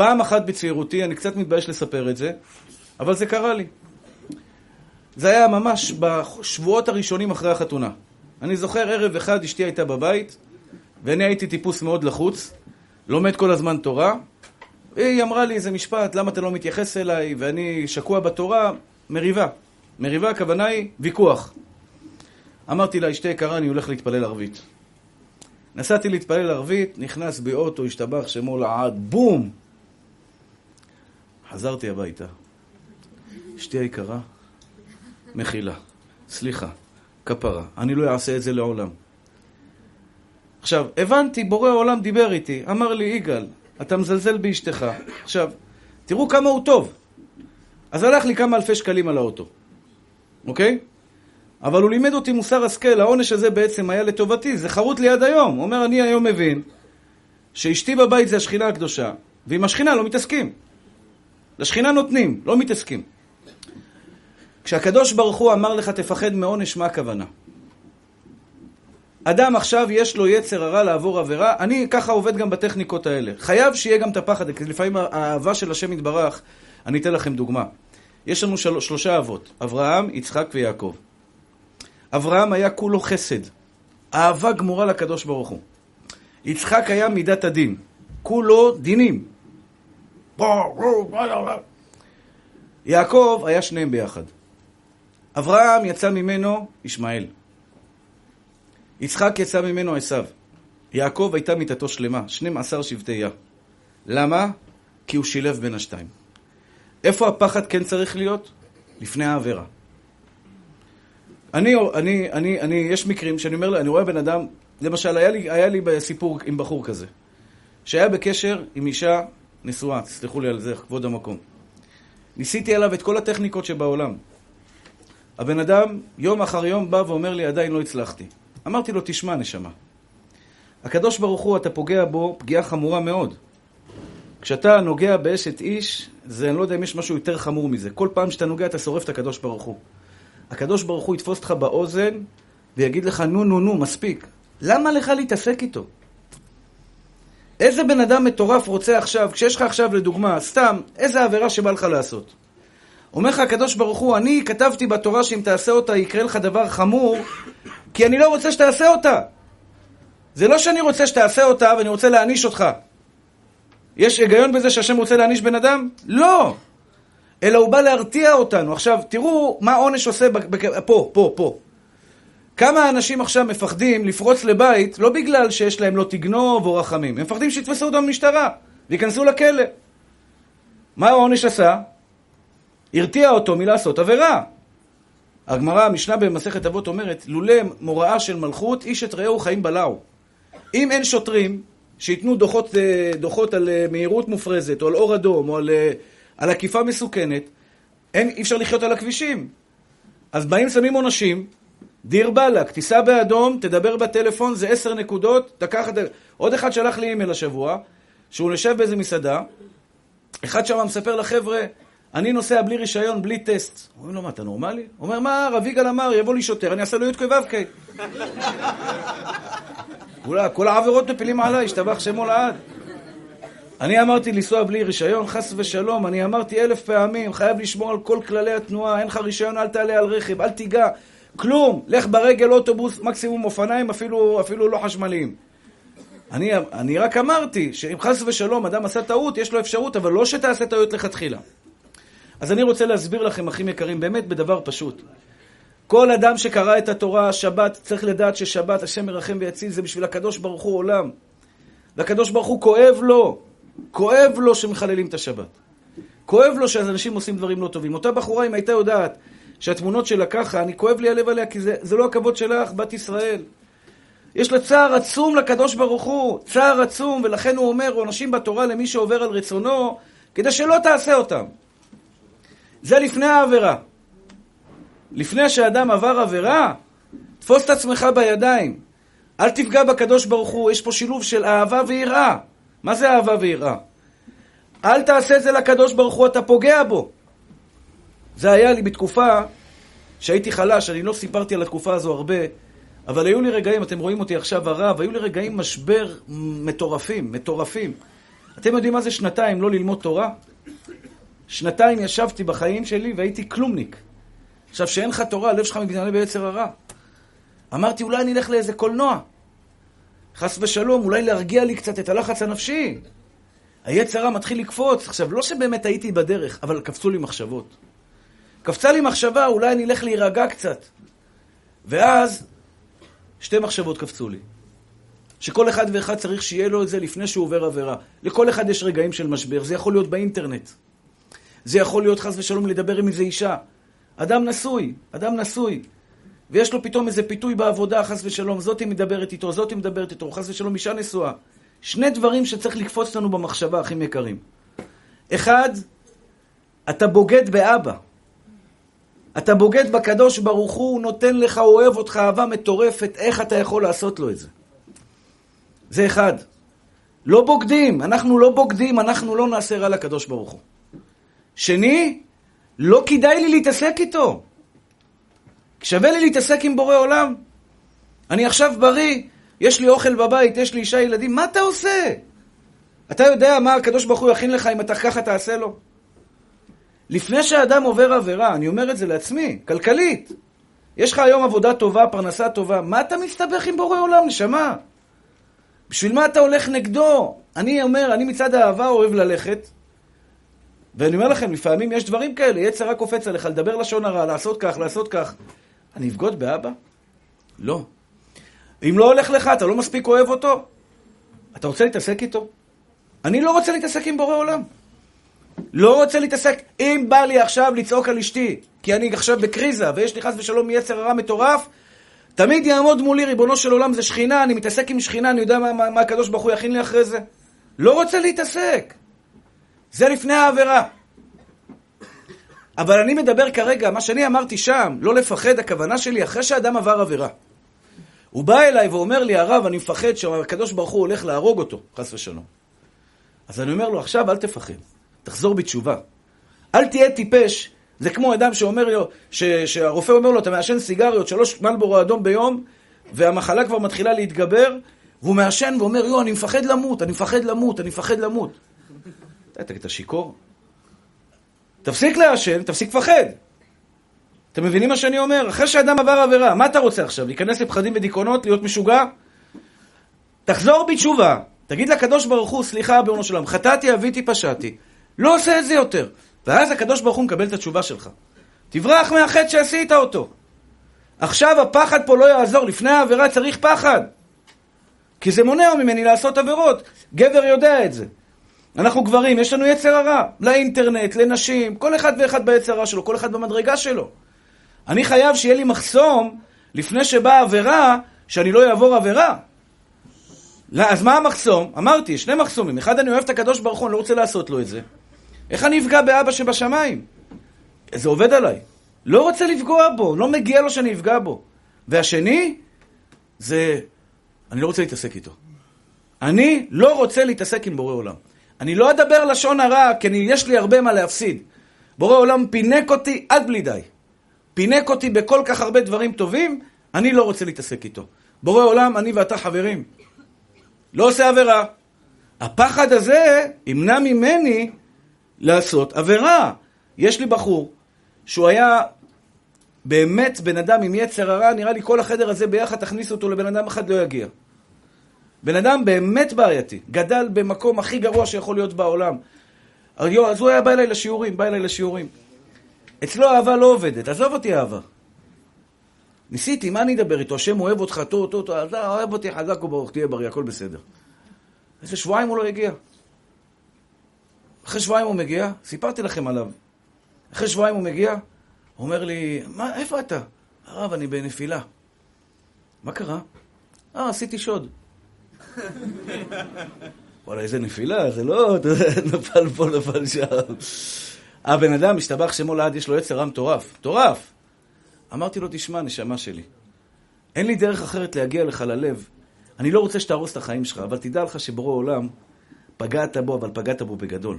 פעם אחת בצעירותי, אני קצת מתבייש לספר את זה, אבל זה קרה לי. זה היה ממש בשבועות הראשונים אחרי החתונה. אני זוכר ערב אחד, אשתי הייתה בבית, ואני הייתי טיפוס מאוד לחוץ, לומד כל הזמן תורה. היא אמרה לי איזה משפט, למה אתה לא מתייחס אליי, ואני שקוע בתורה, מריבה. מריבה, הכוונה היא ויכוח. אמרתי לה, אשתי יקרה, אני הולך להתפלל ערבית. נסעתי להתפלל ערבית, נכנס באוטו, השתבח שמו לעד, בום! חזרתי הביתה. אשתי היקרה, מחילה, סליחה, כפרה, אני לא אעשה את זה לעולם. עכשיו, הבנתי, בורא העולם דיבר איתי, אמר לי, יגאל, אתה מזלזל באשתך. עכשיו, תראו כמה הוא טוב. אז הלך לי כמה אלפי שקלים על האוטו, אוקיי? אבל הוא לימד אותי מוסר השכל, העונש הזה בעצם היה לטובתי, זה חרוט לי עד היום. הוא אומר, אני היום מבין שאשתי בבית זה השכינה הקדושה, ועם השכינה לא מתעסקים. לשכינה נותנים, לא מתעסקים. כשהקדוש ברוך הוא אמר לך תפחד מעונש, מה הכוונה? אדם עכשיו יש לו יצר הרע לעבור עבירה, אני ככה עובד גם בטכניקות האלה. חייב שיהיה גם את הפחד, כי לפעמים האהבה של השם יתברך, אני אתן לכם דוגמה. יש לנו של... שלושה אבות, אברהם, יצחק ויעקב. אברהם היה כולו חסד, אהבה גמורה לקדוש ברוך הוא. יצחק היה מידת הדין, כולו דינים. יעקב היה שניהם ביחד. אברהם יצא ממנו ישמעאל. יצחק יצא ממנו עשיו. יעקב הייתה מיתתו שלמה, 12 שבטי יה. למה? כי הוא שילב בין השתיים. איפה הפחד כן צריך להיות? לפני העבירה. אני, אני, אני, אני, יש מקרים שאני אומר, אני רואה בן אדם, למשל, היה לי, היה לי סיפור עם בחור כזה, שהיה בקשר עם אישה נשואה, תסלחו לי על זה, כבוד המקום. ניסיתי עליו את כל הטכניקות שבעולם. הבן אדם, יום אחר יום בא ואומר לי, עדיין לא הצלחתי. אמרתי לו, תשמע, נשמה. הקדוש ברוך הוא, אתה פוגע בו פגיעה חמורה מאוד. כשאתה נוגע באשת איש, זה, אני לא יודע אם יש משהו יותר חמור מזה. כל פעם שאתה נוגע, אתה שורף את הקדוש ברוך הוא. הקדוש ברוך הוא יתפוס אותך באוזן ויגיד לך, נו, נו, נו, מספיק. למה לך להתעסק איתו? איזה בן אדם מטורף רוצה עכשיו, כשיש לך עכשיו לדוגמה, סתם, איזה עבירה שבא לך לעשות? אומר לך הקדוש ברוך הוא, אני כתבתי בתורה שאם תעשה אותה יקרה לך דבר חמור, כי אני לא רוצה שתעשה אותה. זה לא שאני רוצה שתעשה אותה ואני רוצה להעניש אותך. יש היגיון בזה שהשם רוצה להעניש בן אדם? לא. אלא הוא בא להרתיע אותנו. עכשיו, תראו מה העונש עושה פה, פה, פה. כמה אנשים עכשיו מפחדים לפרוץ לבית, לא בגלל שיש להם לא תגנוב או רחמים, הם מפחדים שיתפסו אותם במשטרה וייכנסו לכלא. מה העונש עשה? הרתיע אותו מלעשות עבירה. הגמרא, המשנה במסכת אבות אומרת, לולא מוראה של מלכות, איש את רעהו חיים בלעו. אם אין שוטרים שייתנו דוחות, אה, דוחות על אה, מהירות מופרזת, או על אור אדום, או על, אה, על עקיפה מסוכנת, אין, אי אפשר לחיות על הכבישים. אז באים שמים עונשים, דיר באלק, תיסע באדום, תדבר בטלפון, זה עשר נקודות, תקח את... עוד אחד שלח לי אימייל השבוע, שהוא נשב באיזה מסעדה, אחד שם מספר לחבר'ה, אני נוסע בלי רישיון, בלי טסט. אומרים לו, מה, אתה נורמלי? הוא אומר, מה, הרב יגאל אמר, יבוא לי שוטר, אני אעשה לו י"ק ו"ק. כל העבירות מפילים עליי, השתבח שמו לעד. אני אמרתי לנסוע בלי רישיון, חס ושלום, אני אמרתי אלף פעמים, חייב לשמור על כל כללי התנועה, אין לך רישיון, אל תעלה על רכב, אל תיגע, כלום, לך ברגל, אוטובוס, מקסימום אופניים, אפילו, אפילו לא חשמליים. אני, אני רק אמרתי שאם חס ושלום אדם עשה טעות, יש לו אפשרות, אבל לא שתעשה טעות לכתחילה. אז אני רוצה להסביר לכם, אחים יקרים, באמת בדבר פשוט. כל אדם שקרא את התורה, שבת, צריך לדעת ששבת, השם מרחם ויציל, זה בשביל הקדוש ברוך הוא עולם. והקדוש ברוך הוא כואב לו, כואב לו שמחללים את השבת. כואב לו שאנשים עושים דברים לא טובים. אותה בחורה, אם הייתה יודעת שהתמונות שלה ככה, אני כואב לי הלב עליה, כי זה, זה לא הכבוד שלך, בת ישראל. יש לה צער עצום לקדוש ברוך הוא, צער עצום, ולכן הוא אומר עונשים בתורה למי שעובר על רצונו, כדי שלא תעשה אותם. זה לפני העבירה. לפני שאדם עבר עבירה, תפוס את עצמך בידיים. אל תפגע בקדוש ברוך הוא, יש פה שילוב של אהבה ויראה. מה זה אהבה ויראה? אל תעשה את זה לקדוש ברוך הוא, אתה פוגע בו. זה היה לי בתקופה שהייתי חלש, אני לא סיפרתי על התקופה הזו הרבה, אבל היו לי רגעים, אתם רואים אותי עכשיו הרב, היו לי רגעים משבר מטורפים, מטורפים. אתם יודעים מה זה שנתיים לא ללמוד תורה? שנתיים ישבתי בחיים שלי והייתי כלומניק. עכשיו, שאין לך תורה, הלב שלך מתגנב ביצר הרע. אמרתי, אולי אני אלך לאיזה קולנוע. חס ושלום, אולי להרגיע לי קצת את הלחץ הנפשי. היצר הרע מתחיל לקפוץ. עכשיו, לא שבאמת הייתי בדרך, אבל קפצו לי מחשבות. קפצה לי מחשבה, אולי אני אלך להירגע קצת. ואז, שתי מחשבות קפצו לי. שכל אחד ואחד צריך שיהיה לו את זה לפני שהוא עובר עבירה. לכל אחד יש רגעים של משבר, זה יכול להיות באינטרנט. זה יכול להיות חס ושלום לדבר עם איזה אישה. אדם נשוי, אדם נשוי, ויש לו פתאום איזה פיתוי בעבודה, חס ושלום, זאתי מדברת איתו, זאתי מדברת איתו, חס ושלום אישה נשואה. שני דברים שצריך לקפוץ לנו במחשבה, אחים יקרים. אחד, אתה בוגד באבא. אתה בוגד בקדוש ברוך הוא, הוא נותן לך, הוא אוהב אותך אהבה מטורפת, איך אתה יכול לעשות לו את זה? זה אחד. לא בוגדים, אנחנו לא בוגדים, אנחנו לא נעשה רע לקדוש ברוך הוא. שני, לא כדאי לי להתעסק איתו. שווה לי להתעסק עם בורא עולם. אני עכשיו בריא, יש לי אוכל בבית, יש לי אישה, ילדים, מה אתה עושה? אתה יודע מה הקדוש ברוך הוא יכין לך אם אתה ככה תעשה לו? לפני שאדם עובר עבירה, אני אומר את זה לעצמי, כלכלית, יש לך היום עבודה טובה, פרנסה טובה, מה אתה מסתבך עם בורא עולם, נשמה? בשביל מה אתה הולך נגדו? אני אומר, אני מצד האהבה אוהב ללכת, ואני אומר לכם, לפעמים יש דברים כאלה, יצר רק קופץ עליך, לדבר לשון הרע, לעשות כך, לעשות כך. אני אבגוד באבא? לא. אם לא הולך לך, אתה לא מספיק אוהב אותו? אתה רוצה להתעסק איתו? אני לא רוצה להתעסק עם בורא עולם. לא רוצה להתעסק. אם בא לי עכשיו לצעוק על אשתי, כי אני עכשיו בקריזה, ויש לי חס ושלום יצר הרע מטורף, תמיד יעמוד מולי, ריבונו של עולם זה שכינה, אני מתעסק עם שכינה, אני יודע מה, מה, מה הקדוש ברוך הוא יכין לי אחרי זה. לא רוצה להתעסק. זה לפני העבירה. אבל אני מדבר כרגע, מה שאני אמרתי שם, לא לפחד, הכוונה שלי, אחרי שאדם עבר עבירה. הוא בא אליי ואומר לי, הרב, אני מפחד שהקדוש ברוך הוא הולך להרוג אותו, חס ושלום. אז אני אומר לו, עכשיו אל תפחד, תחזור בתשובה. אל תהיה טיפש. זה כמו אדם שאומר ש, שהרופא אומר לו, אתה מעשן סיגריות, שלוש מלבורו אדום ביום, והמחלה כבר מתחילה להתגבר, והוא מעשן ואומר, יו, אני מפחד למות, אני מפחד למות, אני מפחד למות. אתה שיכור? תפסיק לעשן, תפסיק לפחד. אתם מבינים מה שאני אומר? אחרי שאדם עבר עבירה, מה אתה רוצה עכשיו? להיכנס לפחדים ודיכאונות? להיות משוגע? תחזור בתשובה. תגיד לקדוש ברוך הוא, סליחה, בעונו של עולם, חטאתי, אביתי, פשעתי. לא עושה את זה יותר. ואז הקדוש ברוך הוא מקבל את התשובה שלך. תברח מהחטא שעשית אותו. עכשיו הפחד פה לא יעזור, לפני העבירה צריך פחד. כי זה מונע ממני לעשות עבירות. גבר יודע את זה. אנחנו גברים, יש לנו יצר הרע. לאינטרנט, לנשים, כל אחד ואחד ביצר הרע שלו, כל אחד במדרגה שלו. אני חייב שיהיה לי מחסום לפני שבאה עבירה, שאני לא אעבור עבירה. לא, אז מה המחסום? אמרתי, שני מחסומים. אחד, אני אוהב את הקדוש ברוך הוא, אני לא רוצה לעשות לו את זה. איך אני אפגע באבא שבשמיים? זה עובד עליי. לא רוצה לפגוע בו, לא מגיע לו שאני אפגע בו. והשני, זה, אני לא רוצה להתעסק איתו. אני לא רוצה להתעסק עם בורא עולם. אני לא אדבר לשון הרע, כי אני, יש לי הרבה מה להפסיד. בורא עולם פינק אותי עד בלי די. פינק אותי בכל כך הרבה דברים טובים, אני לא רוצה להתעסק איתו. בורא עולם, אני ואתה חברים. לא עושה עבירה. הפחד הזה ימנע ממני לעשות עבירה. יש לי בחור שהוא היה באמת בן אדם עם יצר הרע, נראה לי כל החדר הזה ביחד תכניסו אותו לבן אדם אחד לא יגיע. בן אדם באמת בעייתי, גדל במקום הכי גרוע שיכול להיות בעולם. אז הוא היה בא אליי לשיעורים, בא אליי לשיעורים. אצלו אהבה לא עובדת, עזוב אותי אהבה. ניסיתי, מה אני אדבר איתו? השם אוהב אותך, טו, טו, טו, אוהב אותי חזק וברוך, תהיה בריא, הכל בסדר. איזה שבועיים הוא לא הגיע. אחרי שבועיים הוא מגיע, סיפרתי לכם עליו. אחרי שבועיים הוא מגיע, הוא אומר לי, מה, איפה אתה? הרב, אני בנפילה. מה קרה? אה, עשיתי שוד. וואלה, איזה נפילה, זה לא, נפל פה, נפל שם. הבן אדם, משתבח שמו לעד, יש לו יצר רע מטורף. מטורף! אמרתי לו, תשמע, נשמה שלי, אין לי דרך אחרת להגיע לך ללב. אני לא רוצה שתהרוס את החיים שלך, אבל תדע לך שבורא עולם, פגעת בו, אבל פגעת בו בגדול.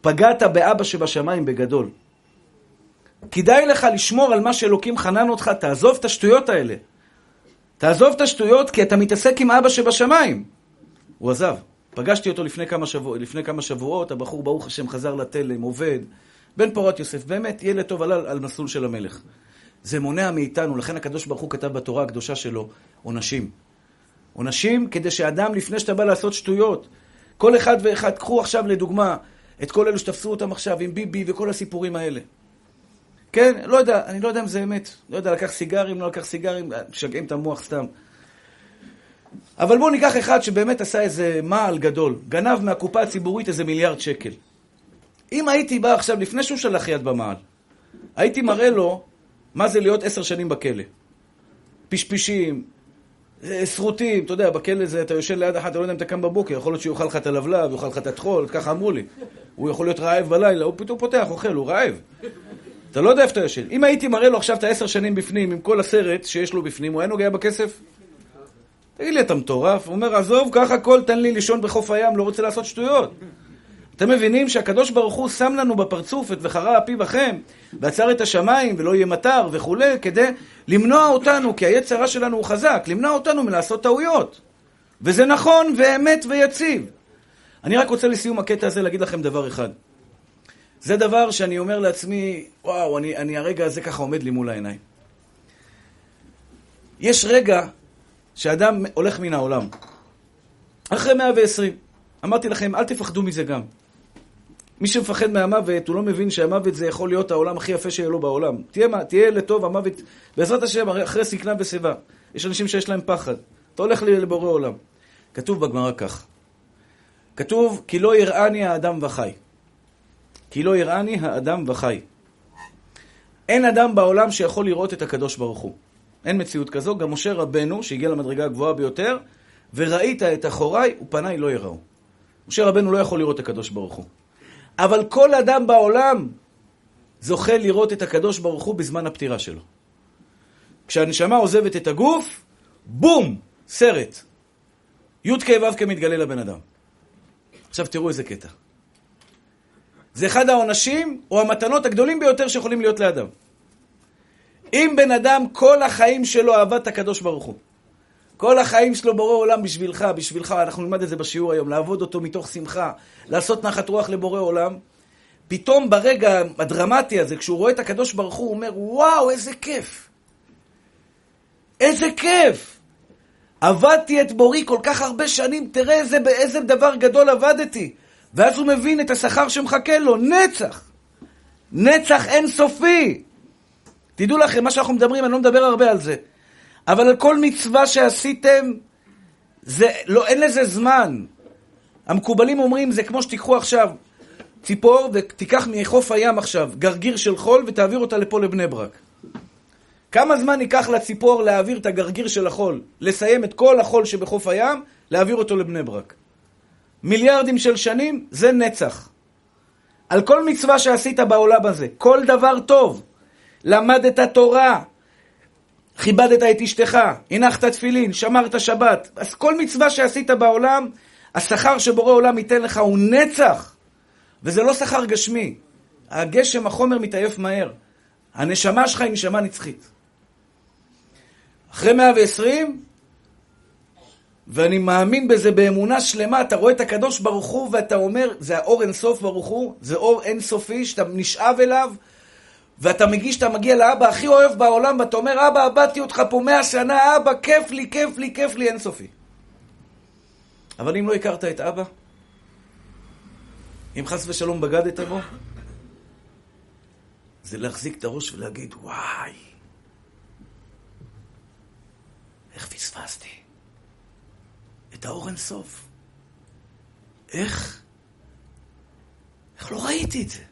פגעת באבא שבשמיים בגדול. כדאי לך לשמור על מה שאלוקים חנן אותך, תעזוב את השטויות האלה. תעזוב את השטויות כי אתה מתעסק עם אבא שבשמיים. הוא עזב. פגשתי אותו לפני כמה, שבוע, לפני כמה שבועות, הבחור ברוך השם חזר לתלם, עובד. בן פורת יוסף, באמת ילד טוב עלה על מסלול של המלך. זה מונע מאיתנו, לכן הקדוש ברוך הוא כתב בתורה הקדושה שלו עונשים. עונשים כדי שאדם, לפני שאתה בא לעשות שטויות, כל אחד ואחד, קחו עכשיו לדוגמה את כל אלו שתפסו אותם עכשיו עם ביבי וכל הסיפורים האלה. כן, לא יודע, אני לא יודע אם זה אמת. לא יודע, לקח סיגרים, לא לקח סיגרים, משגעים את המוח סתם. אבל בואו ניקח אחד שבאמת עשה איזה מעל גדול, גנב מהקופה הציבורית איזה מיליארד שקל. אם הייתי בא עכשיו, לפני שהוא שלח יד במעל, הייתי מראה לו מה זה להיות עשר שנים בכלא. פשפשים, שרוטים, אתה יודע, בכלא זה, אתה יושן ליד אחת, אתה לא יודע אם אתה קם בבוקר, יכול להיות שהוא יאכל לך את הלבלב, יאכל לך את הטחול, ככה אמרו לי. הוא יכול להיות רעב בלילה, הוא פתאום פותח, אוכל, הוא רעב. אתה לא יודע איפה אתה יושן. אם הייתי מראה לו עכשיו את העשר שנים בפנים, עם כל הסרט שיש לו בפנים, הוא היה נוגע בכסף? תגיד לי, אתה מטורף? הוא אומר, עזוב, קח הכל, תן לי לישון בחוף הים, לא רוצה לעשות שטויות. אתם מבינים שהקדוש ברוך הוא שם לנו בפרצוף את וחרה אפי בכם, ועצר את השמיים ולא יהיה מטר וכולי, כדי למנוע אותנו, כי היצר הרע שלנו הוא חזק, למנוע אותנו מלעשות טעויות. וזה נכון ואמת ויציב. אני רק רוצה לסיום הקטע הזה להגיד לכם דבר אחד. זה דבר שאני אומר לעצמי, וואו, אני, אני הרגע הזה ככה עומד לי מול העיניים. יש רגע שאדם הולך מן העולם. אחרי 120. אמרתי לכם, אל תפחדו מזה גם. מי שמפחד מהמוות, הוא לא מבין שהמוות זה יכול להיות העולם הכי יפה שיהיה לו בעולם. תהיה, תהיה לטוב, המוות, בעזרת השם, אחרי סכנה ושיבה. יש אנשים שיש להם פחד. אתה הולך לבורא עולם. כתוב בגמרא כך. כתוב, כי לא יראני האדם וחי. כי לא יראני האדם וחי. אין אדם בעולם שיכול לראות את הקדוש ברוך הוא. אין מציאות כזו. גם משה רבנו, שהגיע למדרגה הגבוהה ביותר, וראית את אחוריי ופניי לא יראו. משה רבנו לא יכול לראות את הקדוש ברוך הוא. אבל כל אדם בעולם זוכה לראות את הקדוש ברוך הוא בזמן הפטירה שלו. כשהנשמה עוזבת את הגוף, בום! סרט. י"ק ו"ק מתגלה לבן אדם. עכשיו תראו איזה קטע. זה אחד העונשים או המתנות הגדולים ביותר שיכולים להיות לאדם. אם בן אדם כל החיים שלו אהבת הקדוש ברוך הוא, כל החיים שלו בורא עולם בשבילך, בשבילך, אנחנו נלמד את זה בשיעור היום, לעבוד אותו מתוך שמחה, לעשות נחת רוח לבורא עולם. פתאום ברגע הדרמטי הזה, כשהוא רואה את הקדוש ברוך הוא, הוא אומר, וואו, איזה כיף. איזה כיף. עבדתי את בורי כל כך הרבה שנים, תראה איזה, באיזה דבר גדול עבדתי. ואז הוא מבין את השכר שמחכה לו, נצח. נצח אינסופי. תדעו לכם, מה שאנחנו מדברים, אני לא מדבר הרבה על זה. אבל על כל מצווה שעשיתם, זה, לא, אין לזה זמן. המקובלים אומרים, זה כמו שתיקחו עכשיו ציפור ותיקח מחוף הים עכשיו גרגיר של חול ותעביר אותה לפה לבני ברק. כמה זמן ייקח לציפור להעביר את הגרגיר של החול, לסיים את כל החול שבחוף הים, להעביר אותו לבני ברק? מיליארדים של שנים, זה נצח. על כל מצווה שעשית בעולם הזה, כל דבר טוב, למדת תורה, כיבדת את אשתך, הנחת תפילין, שמרת שבת. אז כל מצווה שעשית בעולם, השכר שבורא עולם ייתן לך הוא נצח. וזה לא שכר גשמי. הגשם, החומר מתעייף מהר. הנשמה שלך היא נשמה נצחית. אחרי 120, ואני מאמין בזה באמונה שלמה, אתה רואה את הקדוש ברוך הוא ואתה אומר, זה האור אינסוף ברוך הוא, זה אור אינסופי שאתה נשאב אליו, ואתה מגיש, אתה מגיע לאבא הכי אוהב בעולם, ואתה אומר, אבא, עבדתי אותך פה מאה שנה, אבא, כיף לי, כיף לי, כיף לי, אינסופי. אבל אם לא הכרת את אבא, אם חס ושלום בגדת בו, זה להחזיק את הראש ולהגיד, וואי, איך פספסתי את האור אינסוף? איך? איך לא ראיתי את זה?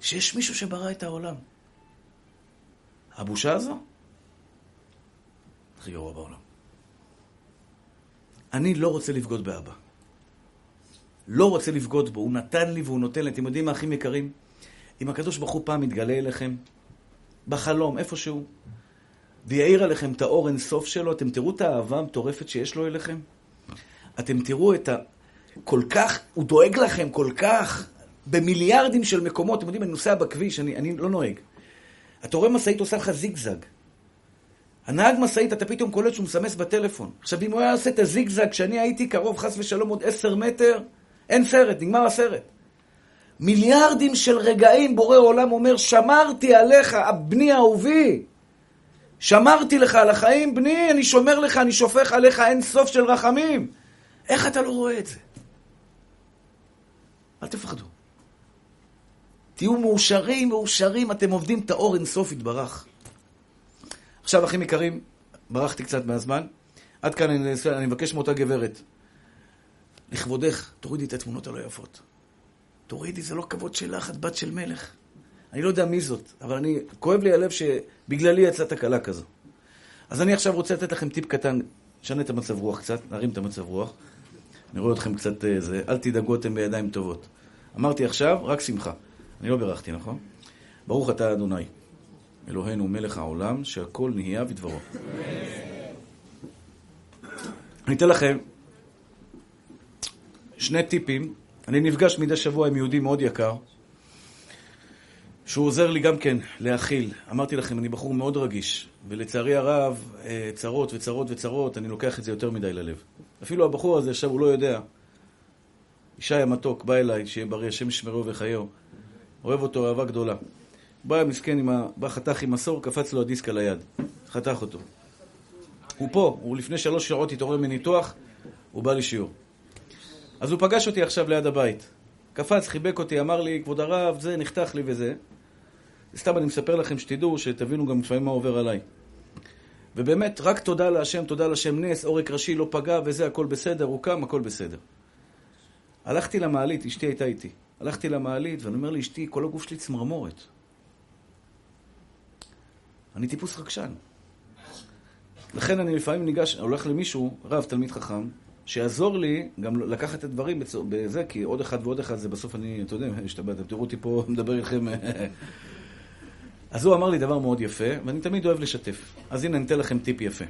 שיש מישהו שברא את העולם. הבושה הזו, הכי גרוע בעולם. אני לא רוצה לבגוד באבא. לא רוצה לבגוד בו, הוא נתן לי והוא נותן לי. אתם יודעים מה, אחים יקרים? אם הקדוש ברוך הוא פעם יתגלה אליכם, בחלום, איפשהו, ויעיר עליכם את האור אינסוף שלו, אתם תראו את האהבה המטורפת שיש לו אליכם? אתם תראו את ה... כל כך, הוא דואג לכם כל כך, במיליארדים של מקומות. אתם יודעים, אני נוסע בכביש, אני, אני לא נוהג. אתה רואה משאית עושה לך זיגזג. הנהג משאית, אתה פתאום קולט שהוא מסמס בטלפון. עכשיו, אם הוא היה עושה את הזיגזג כשאני הייתי קרוב, חס ושלום, עוד עשר מטר, אין סרט, נגמר הסרט. מיליארדים של רגעים בורא עולם אומר, שמרתי עליך, בני אהובי. שמרתי לך על החיים, בני, אני שומר לך, אני שופך עליך אין סוף של רחמים. איך אתה לא רואה את זה? אל תפחדו. תהיו מאושרים, מאושרים, אתם עובדים את האור אינסוף יתברך. עכשיו, אחים יקרים, ברחתי קצת מהזמן. עד כאן אני, אני מבקש מאותה גברת. לכבודך, תורידי את התמונות הלא יפות. תורידי, זה לא כבוד שלך, את בת של מלך. אני לא יודע מי זאת, אבל אני, כואב לי הלב שבגללי יצאה תקלה כזו. אז אני עכשיו רוצה לתת לכם טיפ קטן, נשנה את המצב רוח קצת, נרים את המצב רוח. אני רואה אתכם קצת אה, זה, אל תדאגו, אתם בידיים טובות. אמרתי עכשיו, רק שמחה. אני לא בירכתי, נכון? ברוך אתה אדוני, אלוהינו מלך העולם, שהכל נהיה בדברו. אני אתן לכם שני טיפים. אני נפגש מדי שבוע עם יהודי מאוד יקר, שהוא עוזר לי גם כן להכיל. אמרתי לכם, אני בחור מאוד רגיש, ולצערי הרב, אה, צרות וצרות וצרות, אני לוקח את זה יותר מדי ללב. אפילו הבחור הזה עכשיו, הוא לא יודע. ישי המתוק בא אליי, שיהיה בריא, השם ישמרו וחיו. אוהב אותו אהבה גדולה. בא מסכן, עם ה... בא חתך עם מסור, קפץ לו הדיסק על היד. חתך אותו. הוא פה, הוא לפני שלוש שעות התעורר מניתוח, הוא בא לשיעור. אז הוא פגש אותי עכשיו ליד הבית. קפץ, חיבק אותי, אמר לי, כבוד הרב, זה, נחתך לי וזה. סתם אני מספר לכם שתדעו, שתבינו גם לפעמים מה עובר עליי. ובאמת, רק תודה להשם, תודה להשם נס, עורק ראשי לא פגע וזה, הכל בסדר, הוא קם, הכל בסדר. הלכתי למעלית, אשתי הייתה איתי. הלכתי למעלית, ואני אומר לאשתי, כל הגוף שלי צמרמורת. אני טיפוס רגשן. לכן אני לפעמים ניגש, הולך למישהו, רב, תלמיד חכם, שיעזור לי גם לקחת את הדברים בזה, כי עוד אחד ועוד אחד זה בסוף אני, אתה יודע, אתם תראו אותי פה מדבר איתכם. אז הוא אמר לי דבר מאוד יפה, ואני תמיד אוהב לשתף. אז הנה, אני אתן לכם טיפ יפה.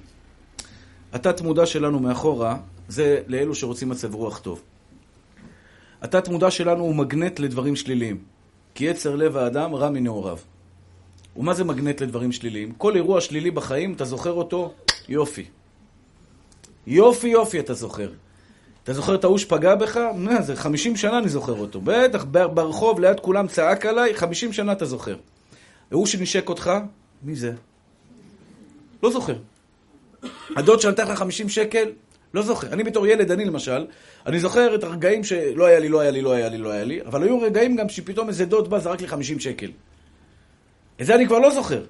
התת-מודע שלנו מאחורה, זה לאלו שרוצים מצב רוח טוב. התת-מודע שלנו הוא מגנט לדברים שליליים. כי יצר לב האדם רע מנעוריו. ומה זה מגנט לדברים שליליים? כל אירוע שלילי בחיים, אתה זוכר אותו? יופי. יופי יופי אתה זוכר. אתה זוכר את ההוא שפגע בך? מה, זה 50 שנה אני זוכר אותו. בטח, ברחוב ליד כולם צעק עליי, 50 שנה אתה זוכר. ההוא שנשק אותך, מי זה? לא זוכר. הדוד שנתן לך 50 שקל, לא זוכר. אני בתור ילד, אני למשל, אני זוכר את הרגעים שלא היה לי, לא היה לי, לא היה לי, לא היה לי, אבל היו רגעים גם שפתאום איזה דוד בא, זרק לי 50 שקל. את זה אני כבר לא זוכר.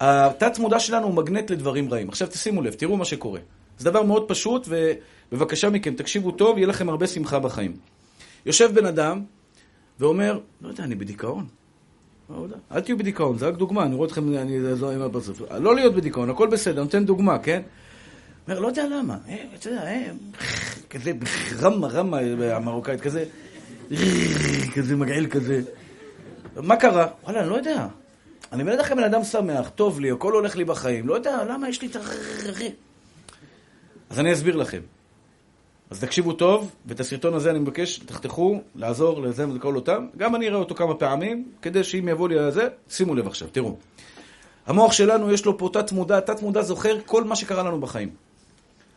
התת מודע שלנו הוא מגנט לדברים רעים. עכשיו תשימו לב, תראו מה שקורה. זה דבר מאוד פשוט, ובבקשה מכם, תקשיבו טוב, יהיה לכם הרבה שמחה בחיים. יושב בן אדם ואומר, לא יודע, אני בדיכאון. לא אל תהיו בדיכאון, זה רק דוגמה, אני רואה אתכם, אני לא עם הפרצוף. לא להיות בדיכאון, הכל בסדר, נותן דוגמה, כן? אומר, לא יודע למה, אה, אתה יודע, אה, כזה רמה, רמה המרוקאית, כזה, כזה מגעיל כזה. מה קרה? וואלה, אני לא יודע. אני בטח בן אדם שמח, טוב לי, הכל הולך לי בחיים. לא יודע, למה יש לי את ה... אז אני אסביר לכם. אז תקשיבו טוב, ואת הסרטון הזה אני מבקש, תחתכו, לעזור לזה ולכל אותם. גם אני אראה אותו כמה פעמים, כדי שאם יבוא לי לזה, שימו לב עכשיו, תראו. המוח שלנו יש לו פה תת מודע, תת מודע זוכר כל מה שקרה לנו בחיים.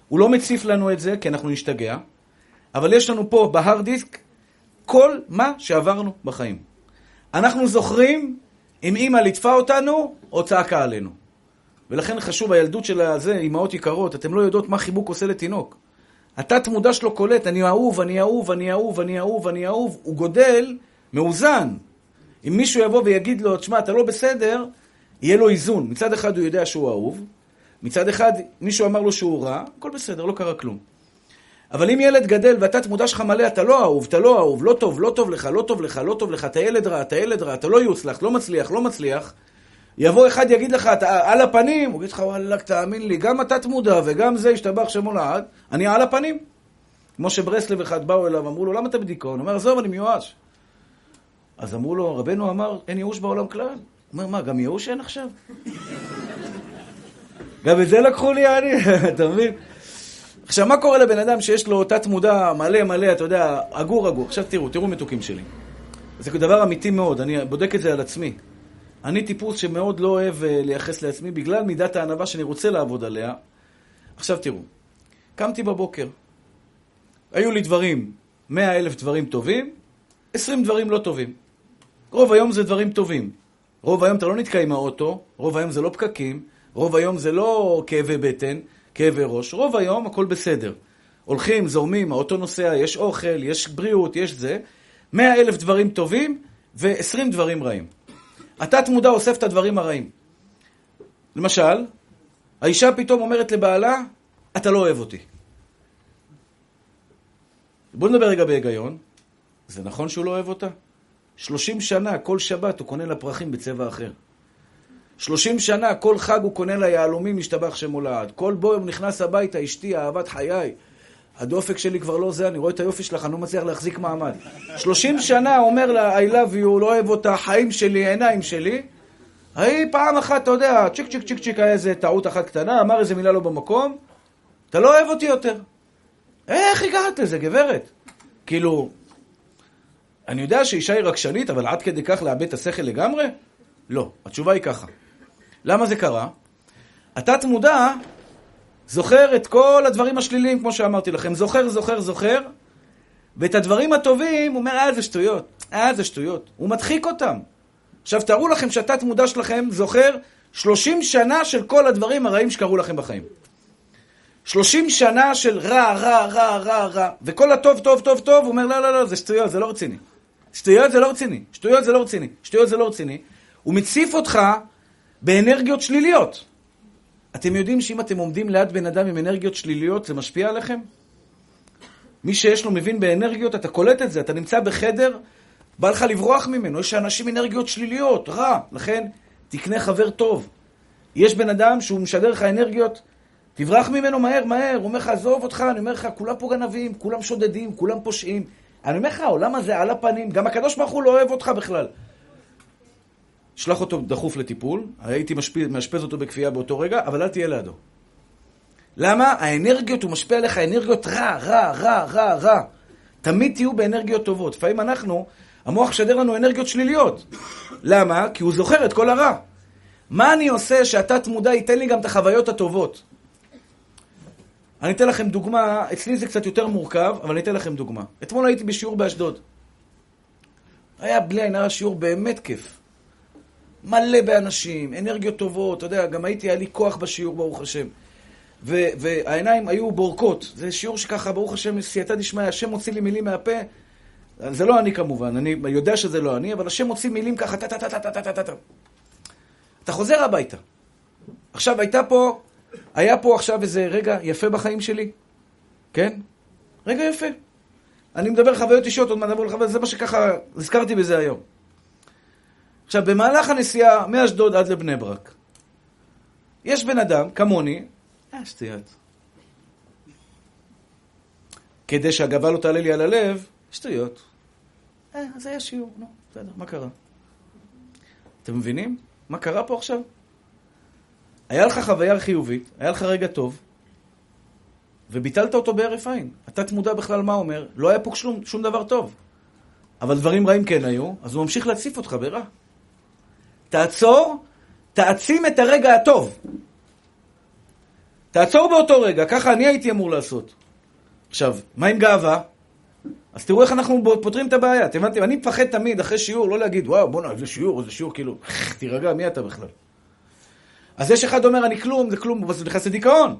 הוא לא מציף לנו את זה, כי אנחנו נשתגע, אבל יש לנו פה בהארד דיסק כל מה שעברנו בחיים. אנחנו זוכרים אם אימא ליטפה אותנו או צעקה עלינו. ולכן חשוב, הילדות של הזה, אימהות יקרות, אתם לא יודעות מה חיבוק עושה לתינוק. התת מודע שלו קולט, אני אהוב, אני אהוב, אני אהוב, אני אהוב, אני אהוב, הוא גודל מאוזן. אם מישהו יבוא ויגיד לו, תשמע, אתה לא בסדר, יהיה לו איזון. מצד אחד הוא יודע שהוא אהוב, מצד אחד מישהו אמר לו שהוא רע, הכל בסדר, לא קרה כלום. אבל אם ילד גדל והתת מודע שלך מלא, אתה לא אהוב, אתה לא אהוב, לא טוב, לא טוב לך, לא טוב לך, לא טוב לך, אתה ילד רע, אתה ילד רע, אתה לא יוצלח, לא מצליח, לא מצליח, יבוא אחד יגיד לך, אתה על הפנים, הוא יגיד לך, וואלכ, תאמין לי, גם התת מודע וגם זה השתבח שמו לעד, אני על הפנים. כמו שברסלב אחד באו אליו, אמרו לו, למה אתה בדיכאון? הוא אומר, עזוב, אני מיואש. אז אמרו לו, רבנו אמר, אין ייאוש בעולם כלל. הוא אומר, מה, גם ייאוש אין עכשיו? גם את זה לקחו לי, אני, אתה מבין? עכשיו, מה קורה לבן אדם שיש לו תת מודע מלא מלא, אתה יודע, אגור אגור. עכשיו תראו, תראו מתוקים שלי. זה דבר אמיתי מאוד, אני בודק את זה על עצמי. אני טיפוס שמאוד לא אוהב אה, לייחס לעצמי בגלל מידת הענווה שאני רוצה לעבוד עליה. עכשיו תראו, קמתי בבוקר, היו לי דברים, מאה אלף דברים טובים, עשרים דברים לא טובים. רוב היום זה דברים טובים. רוב היום אתה לא נתקע עם האוטו, רוב היום זה לא פקקים, רוב היום זה לא כאבי בטן, כאבי ראש, רוב היום הכל בסדר. הולכים, זורמים, האוטו נוסע, יש אוכל, יש בריאות, יש זה. מאה אלף דברים טובים ועשרים דברים רעים. התת מודע אוסף את הדברים הרעים. למשל, האישה פתאום אומרת לבעלה, אתה לא אוהב אותי. בואו נדבר רגע בהיגיון. זה נכון שהוא לא אוהב אותה? שלושים שנה, כל שבת הוא קונה לה פרחים בצבע אחר. שלושים שנה, כל חג הוא קונה לה יהלומים, משתבח שמו לעד. כל בו הוא נכנס הביתה, אשתי, אהבת חיי. הדופק שלי כבר לא זה, אני רואה את היופי שלך, אני לא מצליח להחזיק מעמד. שלושים שנה אומר לה, I love you, לא אוהב אותה, חיים שלי, עיניים שלי. ההיא פעם אחת, אתה יודע, צ'יק צ'יק צ'יק צ'יק, היה איזה טעות אחת קטנה, אמר איזה מילה לא במקום, אתה לא אוהב אותי יותר. איך הגעת לזה, גברת? כאילו, אני יודע שאישה היא רגשנית, אבל עד כדי כך לאבד את השכל לגמרי? לא. התשובה היא ככה. למה זה קרה? התת מודע זוכר את כל הדברים השליליים, כמו שאמרתי לכם. זוכר, זוכר, זוכר, ואת הדברים הטובים, הוא אומר, אה, זה שטויות. אה, זה שטויות. הוא מדחיק אותם. עכשיו, תארו לכם שהתת מודע שלכם זוכר 30 שנה של כל הדברים הרעים שקרו לכם בחיים. 30 שנה של רע, רע, רע, רע, רע, וכל הטוב, טוב, טוב, טוב, הוא אומר, לא, לא, לא, זה שטויות, זה לא רציני. שטויות זה לא רציני, שטויות זה לא רציני, שטויות זה לא רציני. הוא מציף אותך באנרגיות שליליות. אתם יודעים שאם אתם עומדים ליד בן אדם עם אנרגיות שליליות, זה משפיע עליכם? מי שיש לו מבין באנרגיות, אתה קולט את זה. אתה נמצא בחדר, בא לך לברוח ממנו. יש אנשים אנרגיות שליליות, רע. לכן, תקנה חבר טוב. יש בן אדם שהוא משדר לך אנרגיות, תברח ממנו מהר, מהר. הוא אומר לך, עזוב אותך, אני אומר לך, כולם פה גנבים, כולם שודדים, כולם פושעים. אני אומר לך, העולם הזה על הפנים, גם הקדוש ברוך הוא לא אוהב אותך בכלל. שלח אותו דחוף לטיפול, הייתי מאשפז אותו בכפייה באותו רגע, אבל אל תהיה לידו. למה? האנרגיות, הוא משפיע עליך אנרגיות רע, רע, רע, רע, רע. תמיד תהיו באנרגיות טובות. לפעמים אנחנו, המוח משדר לנו אנרגיות שליליות. למה? כי הוא זוכר את כל הרע. מה אני עושה שהתת מודע ייתן לי גם את החוויות הטובות? אני אתן לכם דוגמה, אצלי זה קצת יותר מורכב, אבל אני אתן לכם דוגמה. אתמול הייתי בשיעור באשדוד. היה בלי עין הרע שיעור באמת כיף. מלא באנשים, אנרגיות טובות, אתה יודע, גם הייתי, היה לי כוח בשיעור, ברוך השם. ו- והעיניים היו בורקות. זה שיעור שככה, ברוך השם, סייעתא דשמיא, השם מוציא לי מילים מהפה. זה לא אני כמובן, אני יודע שזה לא אני, אבל השם מוציא מילים ככה, טה-טה-טה-טה-טה-טה. אתה חוזר הביתה. עכשיו, הייתה פה, היה פה עכשיו איזה רגע יפה בחיים שלי, כן? רגע יפה. אני מדבר חוויות אישיות, עוד מעט נעבור לחוויות, זה מה שככה, הזכרתי בזה היום. עכשיו, במהלך הנסיעה מאשדוד עד לבני ברק, יש בן אדם, כמוני, אה, שטויות. כדי שהגבה לא תעלה לי על הלב, שטויות. אה, אז היה שיעור, נו, בסדר, מה קרה? אתם מבינים? מה קרה פה עכשיו? היה לך חוויה חיובית, היה לך רגע טוב, וביטלת אותו בהרף עין. אתה תמודע בכלל מה אומר, לא היה פה שום, שום דבר טוב. אבל דברים רעים כן היו, אז הוא ממשיך להציף אותך ברע. תעצור, תעצים את הרגע הטוב. תעצור באותו רגע, ככה אני הייתי אמור לעשות. עכשיו, מה עם גאווה? אז תראו איך אנחנו פותרים את הבעיה. אתם הבנתם? אני מפחד תמיד אחרי שיעור לא להגיד, וואו, בוא'נה, איזה שיעור, איזה שיעור, כאילו, תירגע, מי אתה בכלל? אז יש אחד אומר, אני כלום, זה כלום, בסוף נכנס לדיכאון.